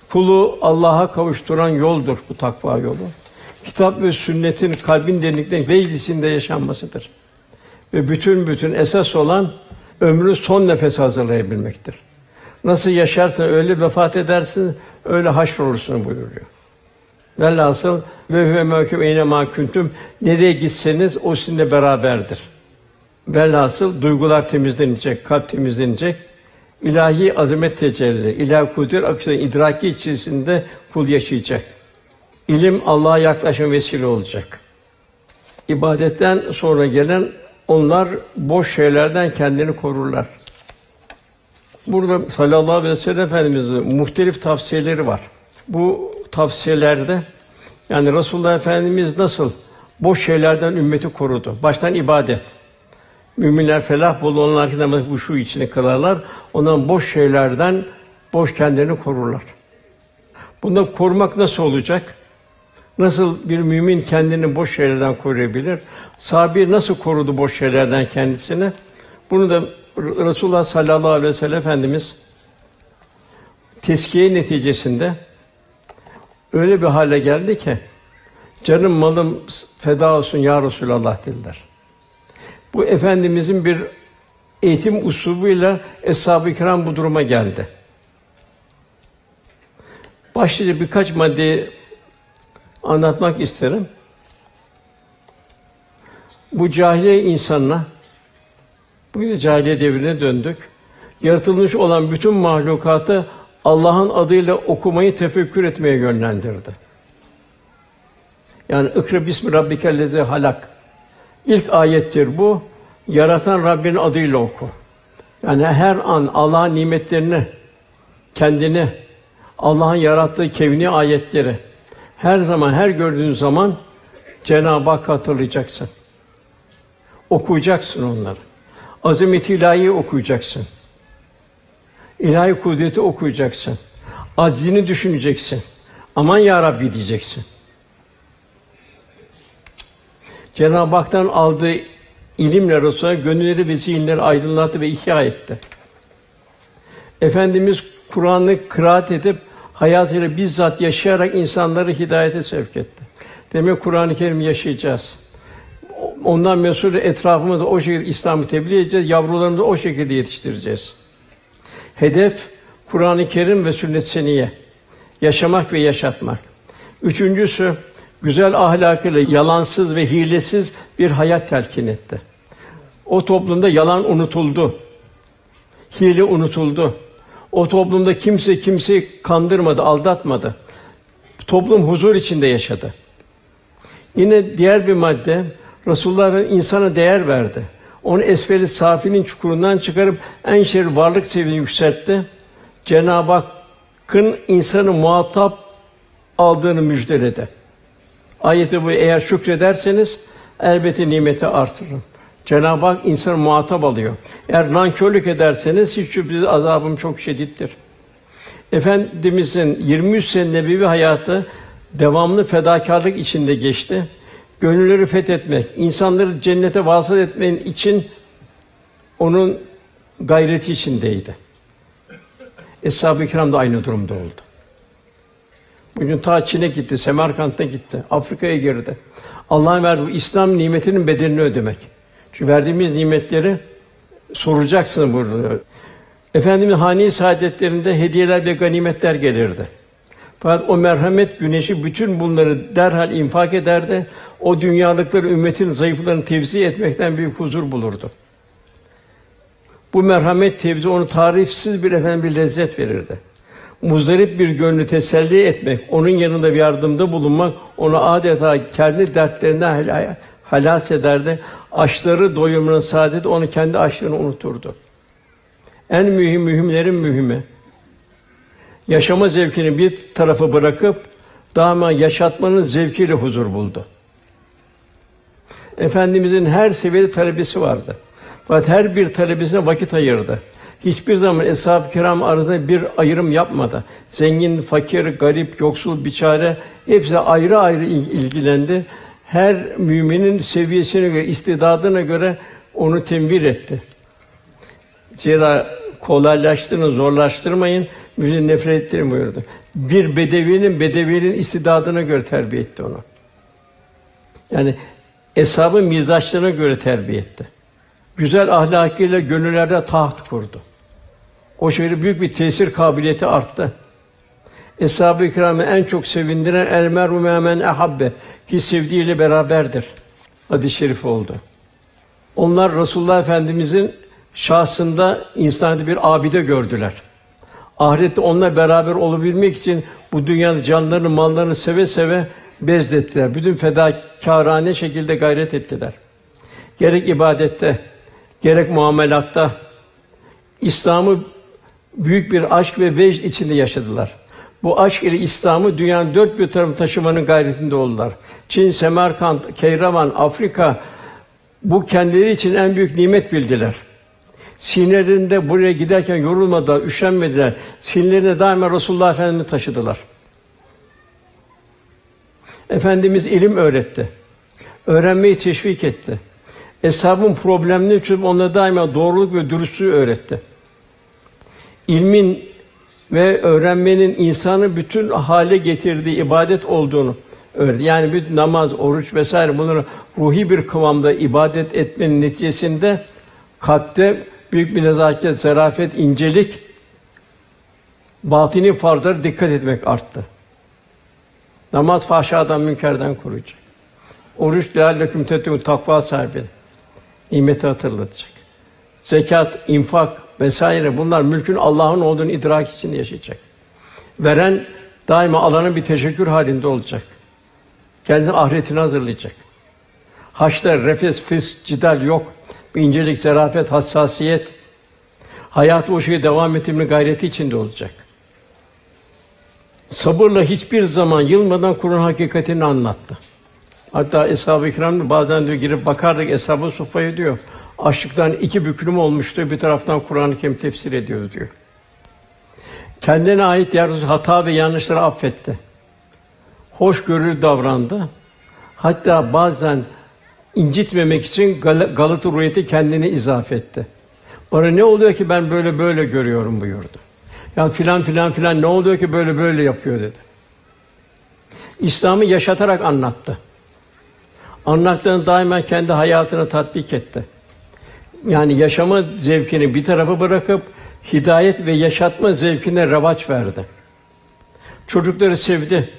Kulu Allah'a kavuşturan yoldur bu takva yolu. Kitap ve sünnetin kalbin derinliklerinde meclisinde yaşanmasıdır. Ve bütün bütün esas olan ömrü son nefes hazırlayabilmektir. Nasıl yaşarsan öyle vefat edersin, öyle haşr olursun buyuruyor. Velhasıl ve huve mevkûm eyne mâ kuntum nereye gitseniz o sizinle beraberdir. Velhasıl duygular temizlenecek, kalp temizlenecek. İlahi azamet tecelli, ilahi kudret akışının idraki içerisinde kul yaşayacak. İlim Allah'a yaklaşma vesile olacak. İbadetten sonra gelen onlar boş şeylerden kendini korurlar. Burada sallallahu aleyhi ve sellem Efendimiz'in muhtelif tavsiyeleri var. Bu tavsiyelerde yani Resulullah Efendimiz nasıl boş şeylerden ümmeti korudu? Baştan ibadet. Müminler felah bol onlar ki namazı huşu içinde kılarlar. Ondan boş şeylerden boş kendilerini korurlar. Bundan korumak nasıl olacak? Nasıl bir mümin kendini boş şeylerden koruyabilir? Sahabi nasıl korudu boş şeylerden kendisini? Bunu da Resulullah sallallahu aleyhi ve sellem Efendimiz teskiye neticesinde öyle bir hale geldi ki canım malım feda olsun ya Resulallah dediler. Bu efendimizin bir eğitim usulüyle eshab-ı kiram bu duruma geldi. Başlıca birkaç madde anlatmak isterim. Bu cahiliye insanına bugün cahiliye devrine döndük. Yaratılmış olan bütün mahlukatı Allah'ın adıyla okumayı tefekkür etmeye yönlendirdi. Yani ikra bismi rabbikellezi halak. İlk ayettir bu. Yaratan Rabbinin adıyla oku. Yani her an Allah'ın nimetlerini, kendini, Allah'ın yarattığı kevni ayetleri her zaman, her gördüğün zaman Cenab-ı Hak hatırlayacaksın. Okuyacaksın onları. Azamet ilahi okuyacaksın. İlahi kudreti okuyacaksın. Aczini düşüneceksin. Aman ya Rabbi diyeceksin. Cenab-ı Hak'tan aldığı ilimle Resulullah gönülleri ve zihinleri aydınlattı ve ihya etti. Efendimiz Kur'an'ı kıraat edip hayatıyla bizzat yaşayarak insanları hidayete sevk etti. Demek Kur'an-ı Kerim yaşayacağız. Ondan mesul etrafımızda o şekilde İslam'ı tebliğ edeceğiz, yavrularımızı o şekilde yetiştireceğiz. Hedef Kur'an-ı Kerim ve sünnet seniye. Yaşamak ve yaşatmak. Üçüncüsü güzel ahlakıyla yalansız ve hilesiz bir hayat telkin etti. O toplumda yalan unutuldu. Hile unutuldu. O toplumda kimse kimseyi kandırmadı, aldatmadı. Toplum huzur içinde yaşadı. Yine diğer bir madde Resulullah insana değer verdi. Onu esfeli safinin çukurundan çıkarıp en şerif varlık seviyesine yükseltti. Cenab-ı Hakk'ın insanı muhatap aldığını müjdeledi. Ayeti bu eğer şükrederseniz elbette nimeti artırırım. Cenab-ı Hak insanı muhatap alıyor. Eğer nankörlük ederseniz hiç şüphesiz azabım çok şiddettir. Efendimizin 23 sene nebevi hayatı devamlı fedakarlık içinde geçti. Gönülleri fethetmek, insanları cennete vasıl etmenin için onun gayreti içindeydi. Eshab-ı Kiram da aynı durumda oldu. Bugün ta Çin'e gitti, Semerkant'a gitti, Afrika'ya girdi. Allah'ın verdiği İslam nimetinin bedelini ödemek. Çünkü verdiğimiz nimetleri soracaksın burada. Efendimiz hane-i saadetlerinde hediyeler ve ganimetler gelirdi. Fakat o merhamet güneşi bütün bunları derhal infak ederdi. O dünyalıkları ümmetin zayıflarını tevzi etmekten büyük huzur bulurdu. Bu merhamet tevzi onu tarifsiz bir efendim bir lezzet verirdi. Muzdarip bir gönlü teselli etmek, onun yanında bir yardımda bulunmak onu adeta kendi dertlerinden halas ederdi. Açları doyumuna saadet onu kendi açlığını unuturdu. En mühim mühimlerin mühimi. Yaşama zevkini bir tarafa bırakıp daima yaşatmanın zevkiyle huzur buldu. Efendimizin her seviyede talebesi vardı. Fakat her bir talebesine vakit ayırdı. Hiçbir zaman eshab-ı kiram arasında bir ayrım yapmadı. Zengin, fakir, garip, yoksul, biçare hepsi ayrı ayrı ilgilendi. Her müminin seviyesine göre, istidadına göre onu temvir etti. Zira kolaylaştırın, zorlaştırmayın, müjde nefret ettirin buyurdu. Bir bedevinin bedevinin istidadına göre terbiye etti onu. Yani eshabın mizaçlarına göre terbiye etti. Güzel ahlakıyla gönüllerde taht kurdu. O şöyle büyük bir tesir kabiliyeti arttı. Eshab-ı Kiram'ı en çok sevindiren el meru men ehabbe ki sevdiğiyle beraberdir. Hadis-i şerif oldu. Onlar Resulullah Efendimizin şahsında insanı bir abide gördüler. Ahirette onunla beraber olabilmek için bu dünyada canlarını, mallarını seve seve bezlettiler. Bütün fedakârane şekilde gayret ettiler. Gerek ibadette, gerek muamelatta İslam'ı büyük bir aşk ve vecd içinde yaşadılar. Bu aşk ile İslam'ı dünyanın dört bir tarafı taşımanın gayretinde oldular. Çin, Semerkant, Keyravan, Afrika bu kendileri için en büyük nimet bildiler. Sinirlerinde buraya giderken yorulmadılar, üşenmediler. Sinirlerinde daima Resulullah Efendimizi taşıdılar. Efendimiz ilim öğretti. Öğrenmeyi teşvik etti. Eshabın problemlerini çözüp onlara daima doğruluk ve dürüstlüğü öğretti. İlmin ve öğrenmenin insanı bütün hale getirdiği ibadet olduğunu öğretti. Yani bir namaz, oruç vesaire bunları ruhi bir kıvamda ibadet etmenin neticesinde kalpte büyük bir nezaket, zarafet, incelik, batini farzlara dikkat etmek arttı. Namaz fahşadan, münkerden koruyacak. Oruç lealleküm tettekûn takva sahibi. Nimeti hatırlatacak. Zekat, infak vesaire bunlar mülkün Allah'ın olduğunu idrak için yaşayacak. Veren daima alanın bir teşekkür halinde olacak. Kendini ahiretine hazırlayacak. Haçta refes, fısk, cidal yok. İncelik, zarafet, hassasiyet. Hayatı o şekilde devam ettirme gayreti içinde olacak. Sabırla hiçbir zaman yılmadan Kur'an hakikatini anlattı. Hatta Eshab-ı Kiram bazen diyor girip bakardık Eshab-ı Suffa'ya diyor. Açlıktan iki büklüm olmuştu. Bir taraftan Kur'an-ı Kerim tefsir ediyordu diyor. Kendine ait yer hata ve yanlışları affetti. Hoşgörülü davrandı. Hatta bazen incitmemek için Gal- Galata Ruhiyeti kendini izafe etti. Bana ne oluyor ki ben böyle böyle görüyorum buyurdu. Ya filan filan filan ne oluyor ki böyle böyle yapıyor dedi. İslam'ı yaşatarak anlattı. Anlattığını daima kendi hayatına tatbik etti. Yani yaşama zevkini bir tarafa bırakıp hidayet ve yaşatma zevkine revaç verdi. Çocukları sevdi.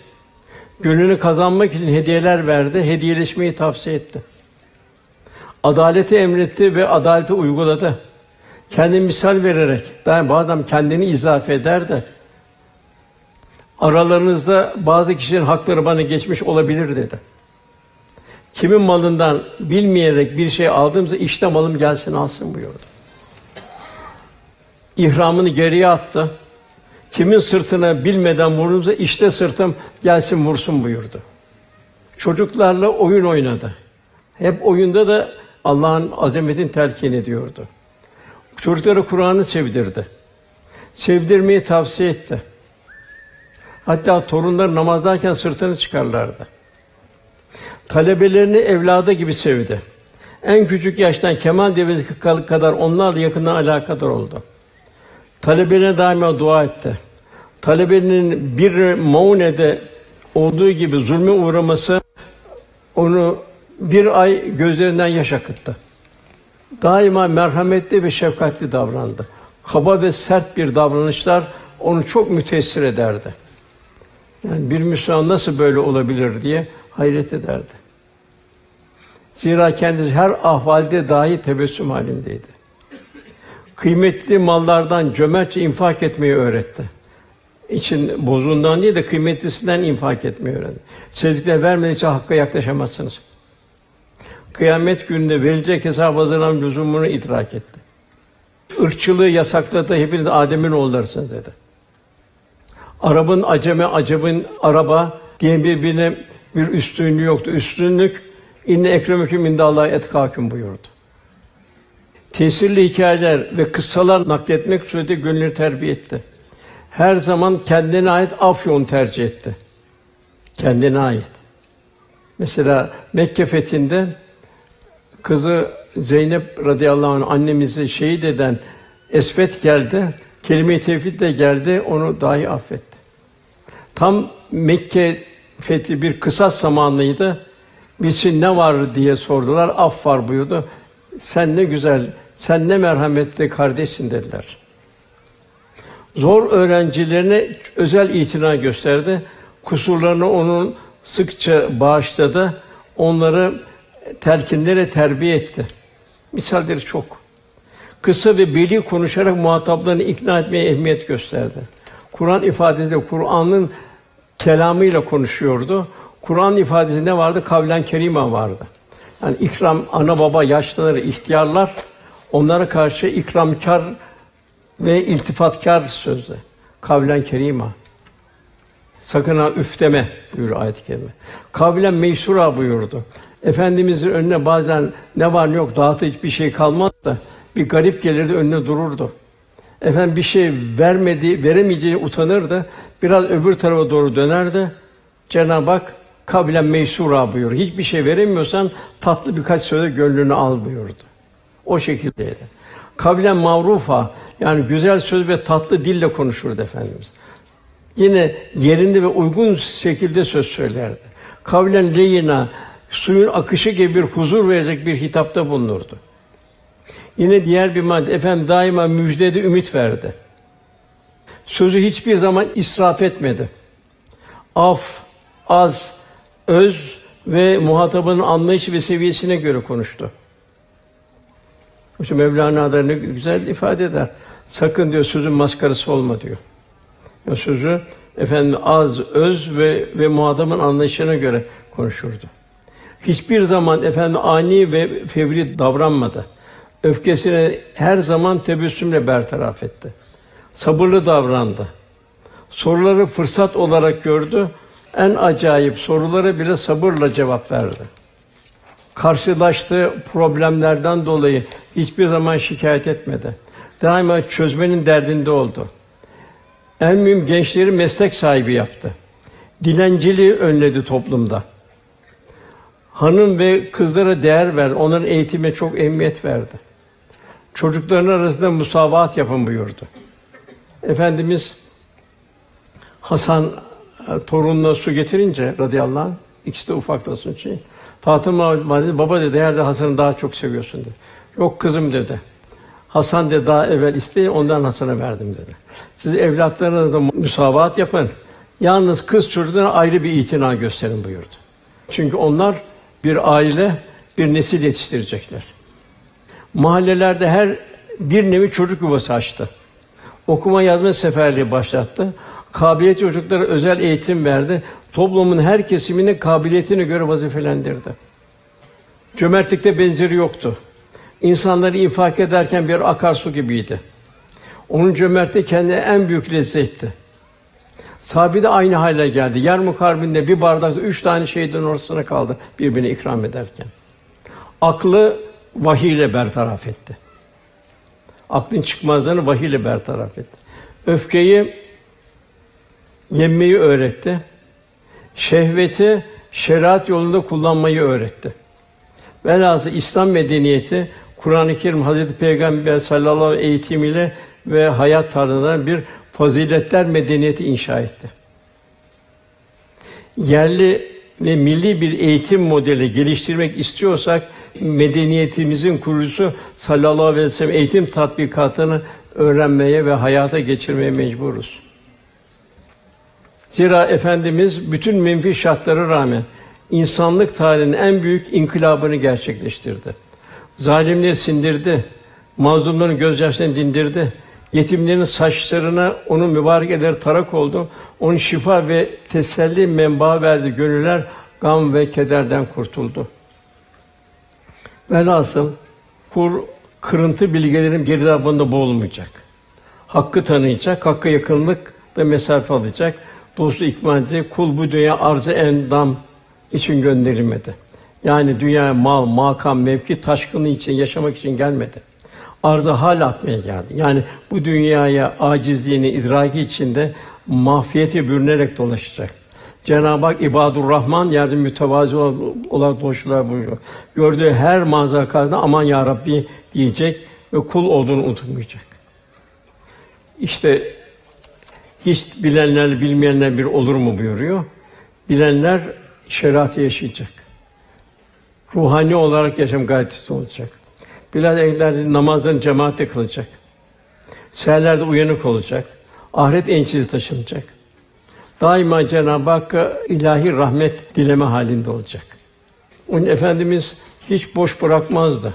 Gönlünü kazanmak için hediyeler verdi, hediyeleşmeyi tavsiye etti. Adaleti emretti ve adaleti uyguladı. Kendi misal vererek, ben bu adam kendini izafe eder de aralarınızda bazı kişilerin hakları bana geçmiş olabilir dedi. Kimin malından bilmeyerek bir şey aldığımızda işte malım gelsin alsın buyurdu. İhramını geriye attı. Kimin sırtına bilmeden vurduğumuzda işte sırtım gelsin vursun buyurdu. Çocuklarla oyun oynadı. Hep oyunda da Allah'ın azametin telkin ediyordu. Çocuklara Kur'an'ı sevdirdi. Sevdirmeyi tavsiye etti. Hatta torunlar namazdayken sırtını çıkarlardı. Talebelerini evladı gibi sevdi. En küçük yaştan kemal devresi kadar onlarla yakından alakadar oldu. Talebelerine daima dua etti. Talebenin bir maunede olduğu gibi zulme uğraması onu bir ay gözlerinden yaş akıttı. Daima merhametli ve şefkatli davrandı. Kaba ve sert bir davranışlar onu çok müteessir ederdi. Yani bir Müslüman nasıl böyle olabilir diye hayret ederdi. Zira kendisi her ahvalde dahi tebessüm halindeydi. Kıymetli mallardan cömertçe infak etmeyi öğretti. İçin bozundan değil de kıymetlisinden infak etmeyi öğretti. Sevdiklerine vermedikçe hakka yaklaşamazsınız. Kıyamet gününde verilecek hesap hazırlanan lüzumunu idrak etti. Irkçılığı yasakladı, hepiniz Adem'in oğullarısınız dedi. Arabın aceme, acabın araba diye birbirine bir üstünlüğü yoktu. Üstünlük inne ekremüküm indallahi etkâküm buyurdu. Tesirli hikayeler ve kıssalar nakletmek suretiyle gönülleri terbiye etti. Her zaman kendine ait af yolunu tercih etti. Kendine ait. Mesela Mekke fethinde kızı Zeynep radıyallahu anh annemizi şehit eden Esvet geldi. Kelime-i tevhid de geldi, onu dahi affetti. Tam Mekke fethi bir kısas zamanıydı. Bilsin ne var diye sordular. Af var buyurdu. Sen ne güzel, sen ne merhametli kardeşsin dediler. Zor öğrencilerine özel itina gösterdi. Kusurlarını onun sıkça bağışladı. Onları telkinlere terbiye etti. Misalleri çok. Kısa ve beli konuşarak muhataplarını ikna etmeye ehemmiyet gösterdi. Kur'an ifadesiyle Kur'an'ın kelamıyla konuşuyordu. Kur'an ifadesi ne vardı? Kavlen kerima vardı. Yani ikram ana baba yaşlıları, ihtiyarlar onlara karşı ikramkar ve iltifatkar sözle. Kavlen kerima. Sakın ha üf deme buyuruyor ayet-i kerime. Kavlen meysura buyurdu. Efendimizin önüne bazen ne var ne yok dağıtı hiçbir şey kalmaz da bir garip gelirdi önüne dururdu. Efendim bir şey vermedi, veremeyeceği utanırdı. Biraz öbür tarafa doğru dönerdi. Cenab-ı Hak kabilen meysura buyur. Hiçbir şey veremiyorsan tatlı birkaç söze gönlünü al buyurdu. O şekildeydi. Kabilen mavrufa yani güzel söz ve tatlı dille konuşurdu efendimiz. Yine yerinde ve uygun şekilde söz söylerdi. Kavlen leyina suyun akışı gibi bir huzur verecek bir hitapta bulunurdu. Yine diğer bir madde efendim daima müjdede ümit verdi. Sözü hiçbir zaman israf etmedi. Af, az, öz ve muhatabının anlayışı ve seviyesine göre konuştu. İşte Mevlana da ne güzel ifade eder. Sakın diyor sözün maskarası olma diyor. Ya sözü Efendim az, öz ve ve muhatabın anlayışına göre konuşurdu. Hiçbir zaman efendim ani ve fevri davranmadı. Öfkesini her zaman tebessümle bertaraf etti. Sabırlı davrandı. Soruları fırsat olarak gördü. En acayip sorulara bile sabırla cevap verdi. Karşılaştığı problemlerden dolayı hiçbir zaman şikayet etmedi. Daima çözmenin derdinde oldu. En mühim gençleri meslek sahibi yaptı. Dilenciliği önledi toplumda. Hanım ve kızlara değer ver, onların eğitimine çok emniyet verdi. Çocukların arasında musavat yapın buyurdu. Efendimiz Hasan e, torununa su getirince radıyallahu anh, ikisi de ufaktasın şey. Fatıma valide baba dedi herhalde Hasan'ı daha çok seviyorsun dedi. Yok kızım dedi. Hasan de daha evvel isteyin ondan Hasan'a verdim dedi. Siz evlatlarınızla müsavat yapın. Yalnız kız çocuklarına ayrı bir itina gösterin buyurdu. Çünkü onlar bir aile, bir nesil yetiştirecekler. Mahallelerde her bir nevi çocuk yuvası açtı. Okuma yazma seferliği başlattı. Kabiliyet çocuklara özel eğitim verdi. Toplumun her kesiminin kabiliyetine göre vazifelendirdi. Cömertlikte benzeri yoktu. İnsanları infak ederken bir akarsu gibiydi. Onun cömertliği kendine en büyük lezzetti. Sahabi de aynı hale geldi. Yarmuk Harbi'nde bir bardakta üç tane şehidin ortasına kaldı birbirine ikram ederken. Aklı vahiy ile bertaraf etti. Aklın çıkmazlarını vahiy ile bertaraf etti. Öfkeyi yenmeyi öğretti. Şehveti şeriat yolunda kullanmayı öğretti. Velhâsıl İslam medeniyeti Kur'an-ı Kerim Hazreti Peygamber sallallahu aleyhi ve sellem eğitimiyle ve hayat tarzından bir faziletler medeniyeti inşa etti. Yerli ve milli bir eğitim modeli geliştirmek istiyorsak medeniyetimizin kurucusu sallallahu aleyhi ve sellem eğitim tatbikatını öğrenmeye ve hayata geçirmeye mecburuz. Zira efendimiz bütün menfi şartlara rağmen insanlık tarihinin en büyük inkılabını gerçekleştirdi. Zalimleri sindirdi, mazlumların gözyaşlarını dindirdi. Yetimlerin saçlarına onun mübarek elleri tarak oldu. Onun şifa ve teselli menba verdi. Gönüller gam ve kederden kurtuldu. Velhasıl kur kırıntı bilgilerin girdabında boğulmayacak. Hakkı tanıyacak, hakka yakınlık ve mesafe alacak. Dostu ikmal edecek. Kul bu dünya arzı endam için gönderilmedi. Yani dünya mal, makam, mevki taşkını için, yaşamak için gelmedi. Arzı hal atmaya geldi. Yani bu dünyaya acizliğini idraki içinde mahfiyete bürünerek dolaşacak. Cenab-ı Hak ibadur Rahman yerde mütevazi olarak dolaşırlar buyuruyor. Gördüğü her manzara karşısında aman ya Rabbi diyecek ve kul olduğunu unutmayacak. İşte hiç bilenlerle bilmeyenler bir olur mu buyuruyor. Bilenler şeriatı yaşayacak. Ruhani olarak yaşam gayretisi olacak. Bilal evlerde namazlarını cemaatle kılacak. Seherlerde uyanık olacak. Ahiret ençisi taşınacak. Daima Cenab-ı Hakk'a ilahi rahmet dileme halinde olacak. Onun efendimiz hiç boş bırakmazdı.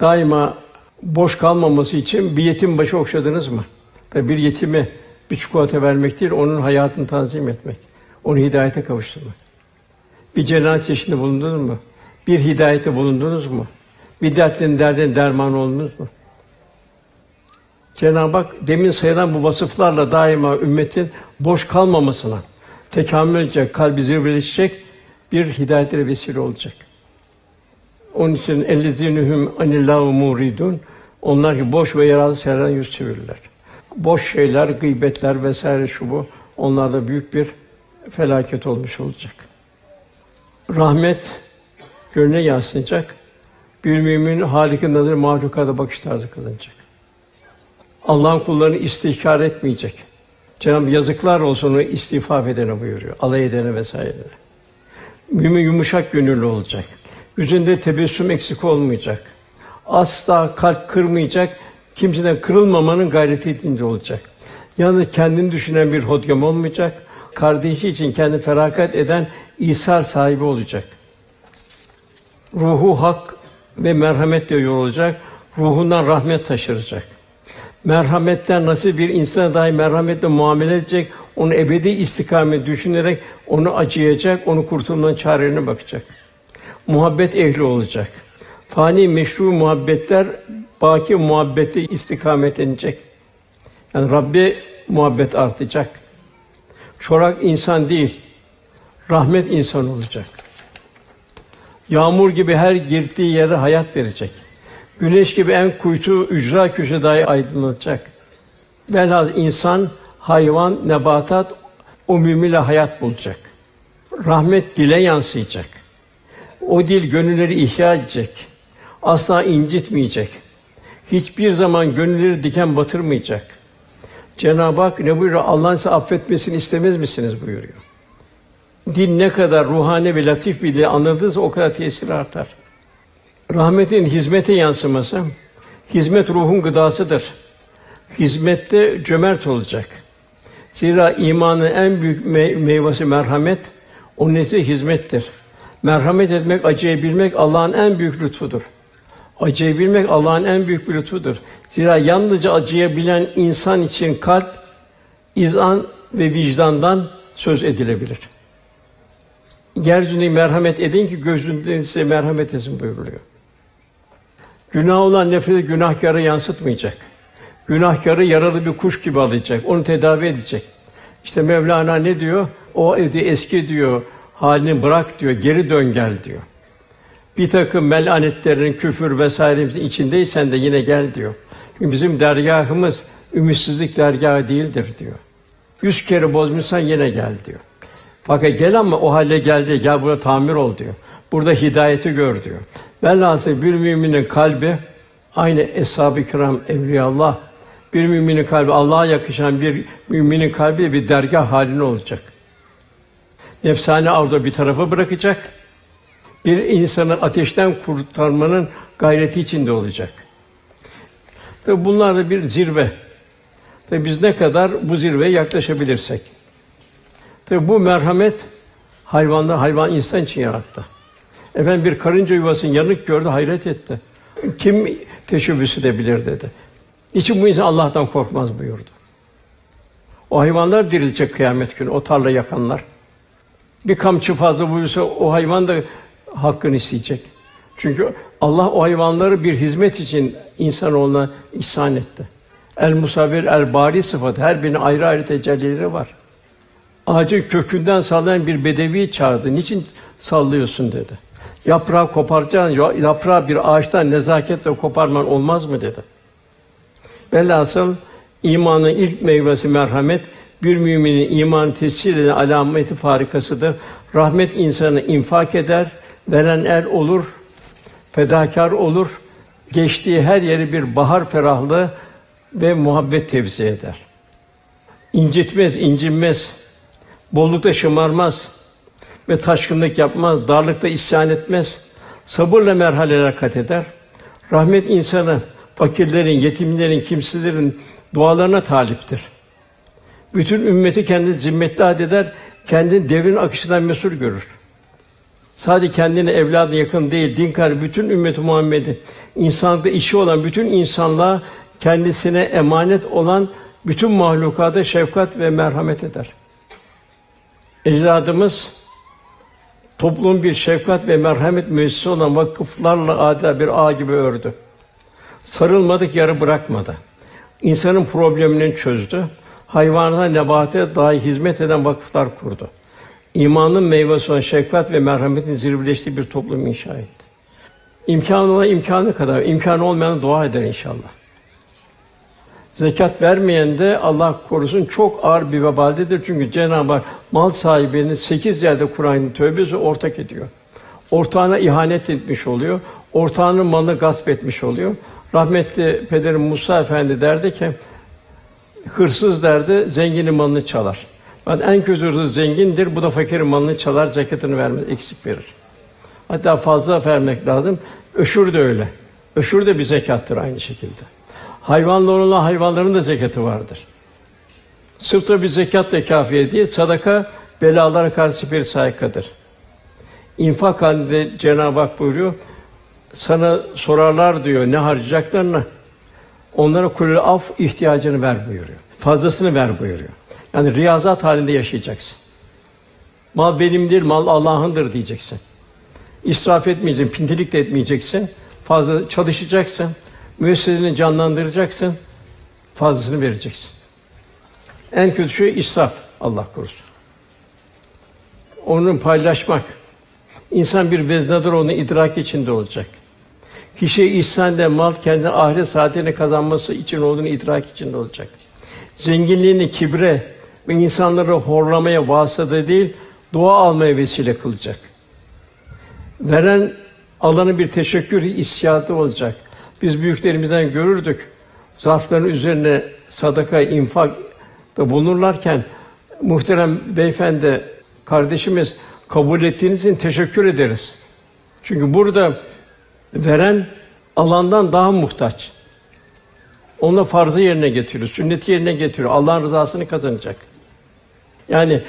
Daima boş kalmaması için bir yetim başı okşadınız mı? Tabi bir yetime bir çikolata vermek değil, onun hayatını tanzim etmek, onu hidayete kavuşturmak. Bir cennet yaşında bulundunuz mu? Bir hidayete bulundunuz mu? Bir dertlinin derdin derman oldunuz mu? Cenab-ı Hak demin sayılan bu vasıflarla daima ümmetin boş kalmamasına, tekamülce kalbi zirveleşecek bir hidayetlere vesile olacak. Onun için ellezinühüm anillahu muridun onlar ki boş ve yararlı şeylerden yüz çevirirler. Boş şeyler, gıybetler vesaire şu bu onlarda büyük bir felaket olmuş olacak. Rahmet gönlüne yansıyacak. Bir mümin Halik'in nazarı mahlukata bakış tarzı kılınacak. Allah'ın kullarını istihkar etmeyecek. Cenab-ı yazıklar olsun onu istifaf edene buyuruyor. Alay edene vesaire. Mümin yumuşak gönüllü olacak. Yüzünde tebessüm eksik olmayacak. Asla kalp kırmayacak. Kimseden kırılmamanın gayreti içinde olacak. Yalnız kendini düşünen bir hodgam olmayacak. Kardeşi için kendi ferakat eden İsa sahibi olacak. Ruhu hak ve merhametle yorulacak. Ruhundan rahmet taşıracak. Merhametten nasıl bir insana dahi merhametle muamele edecek, onu ebedi istikamet düşünerek onu acıyacak, onu kurtulmanın çarelerine bakacak. Muhabbet ehli olacak. Fani meşru muhabbetler baki muhabbette istikamet edecek. Yani Rabbi muhabbet artacak. Çorak insan değil, rahmet insan olacak. Yağmur gibi her girdiği yere hayat verecek. Güneş gibi en kuytu ücra köşe dahi aydınlatacak. Velhâsıl insan, hayvan, nebatat o müminle hayat bulacak. Rahmet dile yansıyacak. O dil gönülleri ihya edecek. Asla incitmeyecek. Hiçbir zaman gönülleri diken batırmayacak. Cenab-ı Hak ne buyuruyor? Allah'ın size affetmesini istemez misiniz buyuruyor. Din ne kadar ruhani ve latif bir dil anladığınız o kadar tesir artar. Rahmetin hizmete yansıması, hizmet ruhun gıdasıdır. Hizmette cömert olacak. Zira imanın en büyük me- meyvesi merhamet, onun ise hizmettir. Merhamet etmek, acıyabilmek Allah'ın en büyük lütfudur. Acıyabilmek Allah'ın en büyük bir lütfudur. Zira yalnızca acıyabilen insan için kalp, izan ve vicdandan söz edilebilir. Yeryüzüne merhamet edin ki gözünden size merhamet etsin buyuruluyor. Günah olan nefreti günahkarı yansıtmayacak. Günahkarı yaralı bir kuş gibi alacak, onu tedavi edecek. İşte Mevlana ne diyor? O evde eski diyor, halini bırak diyor, geri dön gel diyor. Bir takım melanetlerin, küfür vesairenin içindeysen de yine gel diyor. Çünkü bizim dergahımız ümitsizlik dergahı değildir diyor. Yüz kere bozmuşsan yine gel diyor. Fakat gel ama o hale geldi, gel burada tamir ol diyor. Burada hidayeti gör diyor. Velhâsıl bir müminin kalbi aynı eshab-ı kiram, evliyaullah bir müminin kalbi Allah'a yakışan bir müminin kalbi bir dergah halinde olacak. Nefsane arzu bir tarafa bırakacak. Bir insanı ateşten kurtarmanın gayreti içinde olacak. Tabi bunlar da bir zirve. Tabi biz ne kadar bu zirveye yaklaşabilirsek. Tabi bu merhamet hayvanlar, hayvan insan için yarattı. Efendim bir karınca yuvasını yanık gördü, hayret etti. Kim teşebbüs edebilir dedi. Niçin bu insan Allah'tan korkmaz buyurdu. O hayvanlar dirilecek kıyamet günü, o tarla yakanlar. Bir kamçı fazla buyursa o hayvan da hakkını isteyecek. Çünkü Allah o hayvanları bir hizmet için insanoğluna ihsan etti. El musavvir, el bari sıfatı her birinin ayrı ayrı tecellileri var. Ağacın kökünden sallayan bir bedevi çağırdı. Niçin sallıyorsun dedi. Yaprağı koparacaksın, yaprağı bir ağaçtan nezaketle koparman olmaz mı dedi. Velhasıl imanın ilk meyvesi merhamet, bir müminin imanı tescil eden alameti farikasıdır. Rahmet insanı infak eder, veren er olur, fedakar olur, geçtiği her yeri bir bahar ferahlığı ve muhabbet tevzi eder. İncitmez, incinmez, bollukta şımarmaz ve taşkınlık yapmaz, darlıkta isyan etmez, sabırla merhaleler kat eder. Rahmet insanı fakirlerin, yetimlerin, kimselerin dualarına taliptir. Bütün ümmeti kendi zimmetli adeder, kendi devrin akışından mesul görür. Sadece kendine evladı yakın değil, din kardeşi bütün ümmeti Muhammed'i, insanlıkta işi olan bütün insanlığa kendisine emanet olan bütün mahlukata şefkat ve merhamet eder. Ecdadımız toplum bir şefkat ve merhamet müessesi olan vakıflarla adeta bir ağ gibi ördü. Sarılmadık, yarı bırakmadı. İnsanın problemini çözdü. Hayvanlara, nebate dahi hizmet eden vakıflar kurdu. İmanın meyvesi olan şefkat ve merhametin zirveleştiği bir toplum inşa etti. İmkanı olan imkanı kadar, imkanı olmayan dua eder inşallah. Zekat vermeyen de Allah korusun çok ağır bir vebaldedir. Çünkü Cenab-ı Hak mal sahibini sekiz yerde Kur'an'ın tövbesi ortak ediyor. Ortağına ihanet etmiş oluyor. Ortağının malını gasp etmiş oluyor. Rahmetli pederim Musa Efendi derdi ki, hırsız derdi, zenginin malını çalar. Ben en kötü hırsız zengindir, bu da fakirin malını çalar, zekatını vermez, eksik verir. Hatta fazla vermek lazım. Öşür de öyle. Öşür de bir zekattır aynı şekilde. Hayvanların olan hayvanların da zekatı vardır. Sırf da bir zekat da kafiye değil, sadaka belalara karşı bir saykadır. İnfak halinde Cenab-ı Hak buyuruyor, sana sorarlar diyor ne harcayacaklarını. Onlara kulü af ihtiyacını ver buyuruyor. Fazlasını ver buyuruyor. Yani riyazat halinde yaşayacaksın. Mal benim değil, mal Allah'ındır diyeceksin. İsraf etmeyeceksin, pintilik de etmeyeceksin. Fazla çalışacaksın. Müesseseni canlandıracaksın. Fazlasını vereceksin. En kötü şey israf. Allah korusun. Onu paylaşmak. İnsan bir veznedir onu idrak içinde olacak. Kişiye ihsan mal kendi ahiret saatini kazanması için olduğunu idrak içinde olacak. Zenginliğini kibre ve insanları horlamaya vasıta değil, dua almaya vesile kılacak. Veren alanı bir teşekkür hissiyatı olacak. Biz büyüklerimizden görürdük. Zarfların üzerine sadaka, infak da bulunurlarken muhterem beyefendi kardeşimiz kabul ettiğiniz için teşekkür ederiz. Çünkü burada veren alandan daha muhtaç. Onunla farzı yerine getiriyor, sünneti yerine getiriyor. Allah'ın rızasını kazanacak. Yani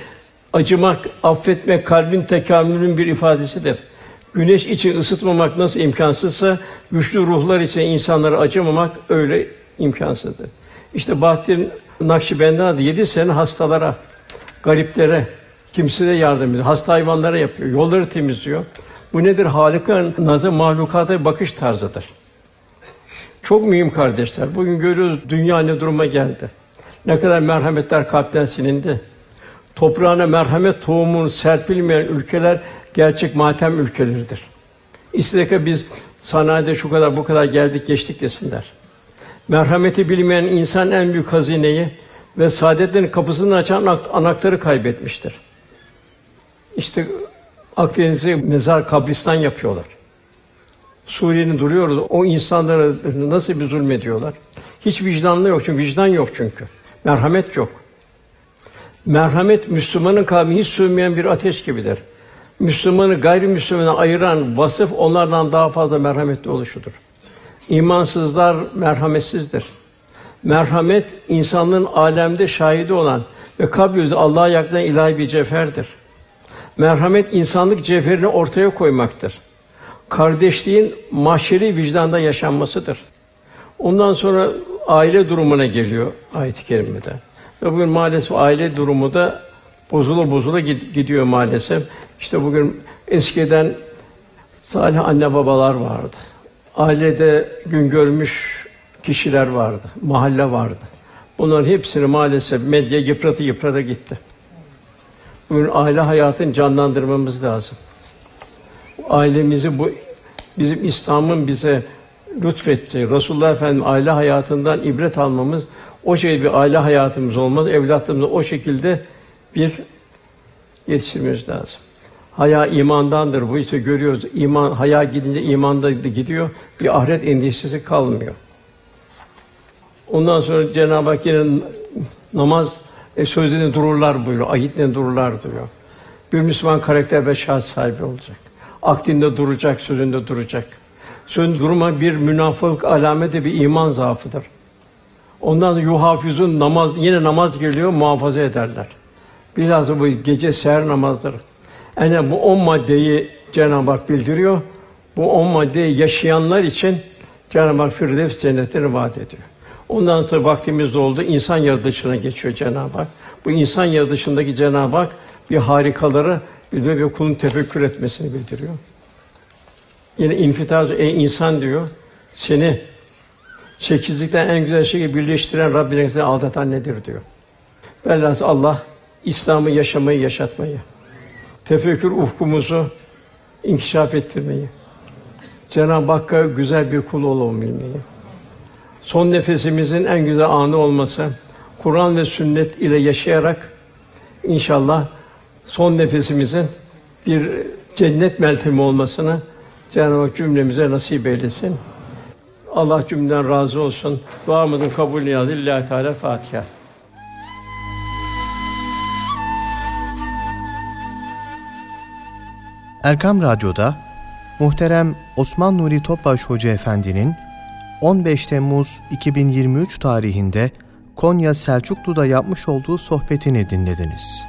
acımak, affetmek kalbin tekamülünün bir ifadesidir. Güneş için ısıtmamak nasıl imkansızsa güçlü ruhlar için insanlara acımamak öyle imkansızdır. İşte Bahattin Nakşibendi adı yedi sene hastalara, gariplere, kimseye yardım ediyor. Hasta hayvanlara yapıyor, yolları temizliyor. Bu nedir? Halika nazı mahlukata bakış tarzıdır. Çok mühim kardeşler. Bugün görüyoruz dünya ne duruma geldi. Ne kadar merhametler kalpten silindi. Toprağına merhamet tohumunu serpilmeyen ülkeler gerçek matem ülkeleridir. İstedeka biz sanayide şu kadar bu kadar geldik geçtik desinler. Merhameti bilmeyen insan en büyük hazineyi ve saadetlerin kapısını açan anahtarı kaybetmiştir. İşte Akdeniz'e mezar kabristan yapıyorlar. Suriye'nin duruyoruz. O insanlara nasıl bir zulmediyorlar? Hiç vicdanlı yok çünkü vicdan yok çünkü. Merhamet yok. Merhamet Müslümanın kalbine hiç sönmeyen bir ateş gibidir. Müslümanı gayrimüslimana ayıran vasıf onlardan daha fazla merhametli oluşudur. İmansızlar merhametsizdir. Merhamet insanlığın alemde şahidi olan ve kabr Allah'a yaklaşan ilahi bir ceferdir. Merhamet insanlık cevherini ortaya koymaktır. Kardeşliğin mahşeri vicdanda yaşanmasıdır. Ondan sonra aile durumuna geliyor ayet-i kerimede. Ve bugün maalesef aile durumu da bozula bozula gidiyor maalesef. İşte bugün eskiden salih anne babalar vardı. Ailede gün görmüş kişiler vardı, mahalle vardı. Bunların hepsini maalesef medya yıpratı yıprata gitti. Bugün aile hayatını canlandırmamız lazım. Ailemizi bu bizim İslam'ın bize lütfettiği Resulullah Efendimiz aile hayatından ibret almamız o şey bir aile hayatımız olmaz. Evlatlarımızı o şekilde bir yetiştirmemiz lazım. Haya imandandır. Bu ise görüyoruz. İman haya gidince iman da gidiyor. Bir ahiret endişesi kalmıyor. Ondan sonra Cenab-ı Hak yine namaz e, sözlerinde dururlar buyuruyor. Ahitle dururlar diyor. Bir Müslüman karakter ve şahs sahibi olacak. Akdinde duracak, sözünde duracak. Sözün durma bir münafık alameti bir iman zaafıdır. Ondan sonra yuhafizun namaz yine namaz geliyor muhafaza ederler. Bilhassa bu gece seher namazları. Yani bu on maddeyi Cenab-ı Hak bildiriyor. Bu on maddeyi yaşayanlar için Cenab-ı Hak Firdevs cennetini vaat ediyor. Ondan sonra vaktimiz doldu. İnsan yaratılışına geçiyor Cenab-ı Hak. Bu insan yaratılışındaki Cenab-ı Hak bir harikaları bir ve kulun tefekkür etmesini bildiriyor. Yine infitaz ey insan diyor. Seni sekizlikten en güzel şeyi birleştiren Rabbine aldatan nedir diyor. Velhâsıl Allah İslam'ı yaşamayı, yaşatmayı, tefekkür ufkumuzu inkişaf ettirmeyi, Cenab-ı Hakk'a güzel bir kul olabilmeyi, son nefesimizin en güzel anı olması, Kur'an ve sünnet ile yaşayarak inşallah son nefesimizin bir cennet meltemi olmasını Cenab-ı Hak cümlemize nasip eylesin. Allah cümleden razı olsun. Duamızın kabul niyazı Lillahi Teala Fatiha. Erkam Radyo'da muhterem Osman Nuri Topbaş Hoca Efendi'nin 15 Temmuz 2023 tarihinde Konya Selçuklu'da yapmış olduğu sohbetini dinlediniz.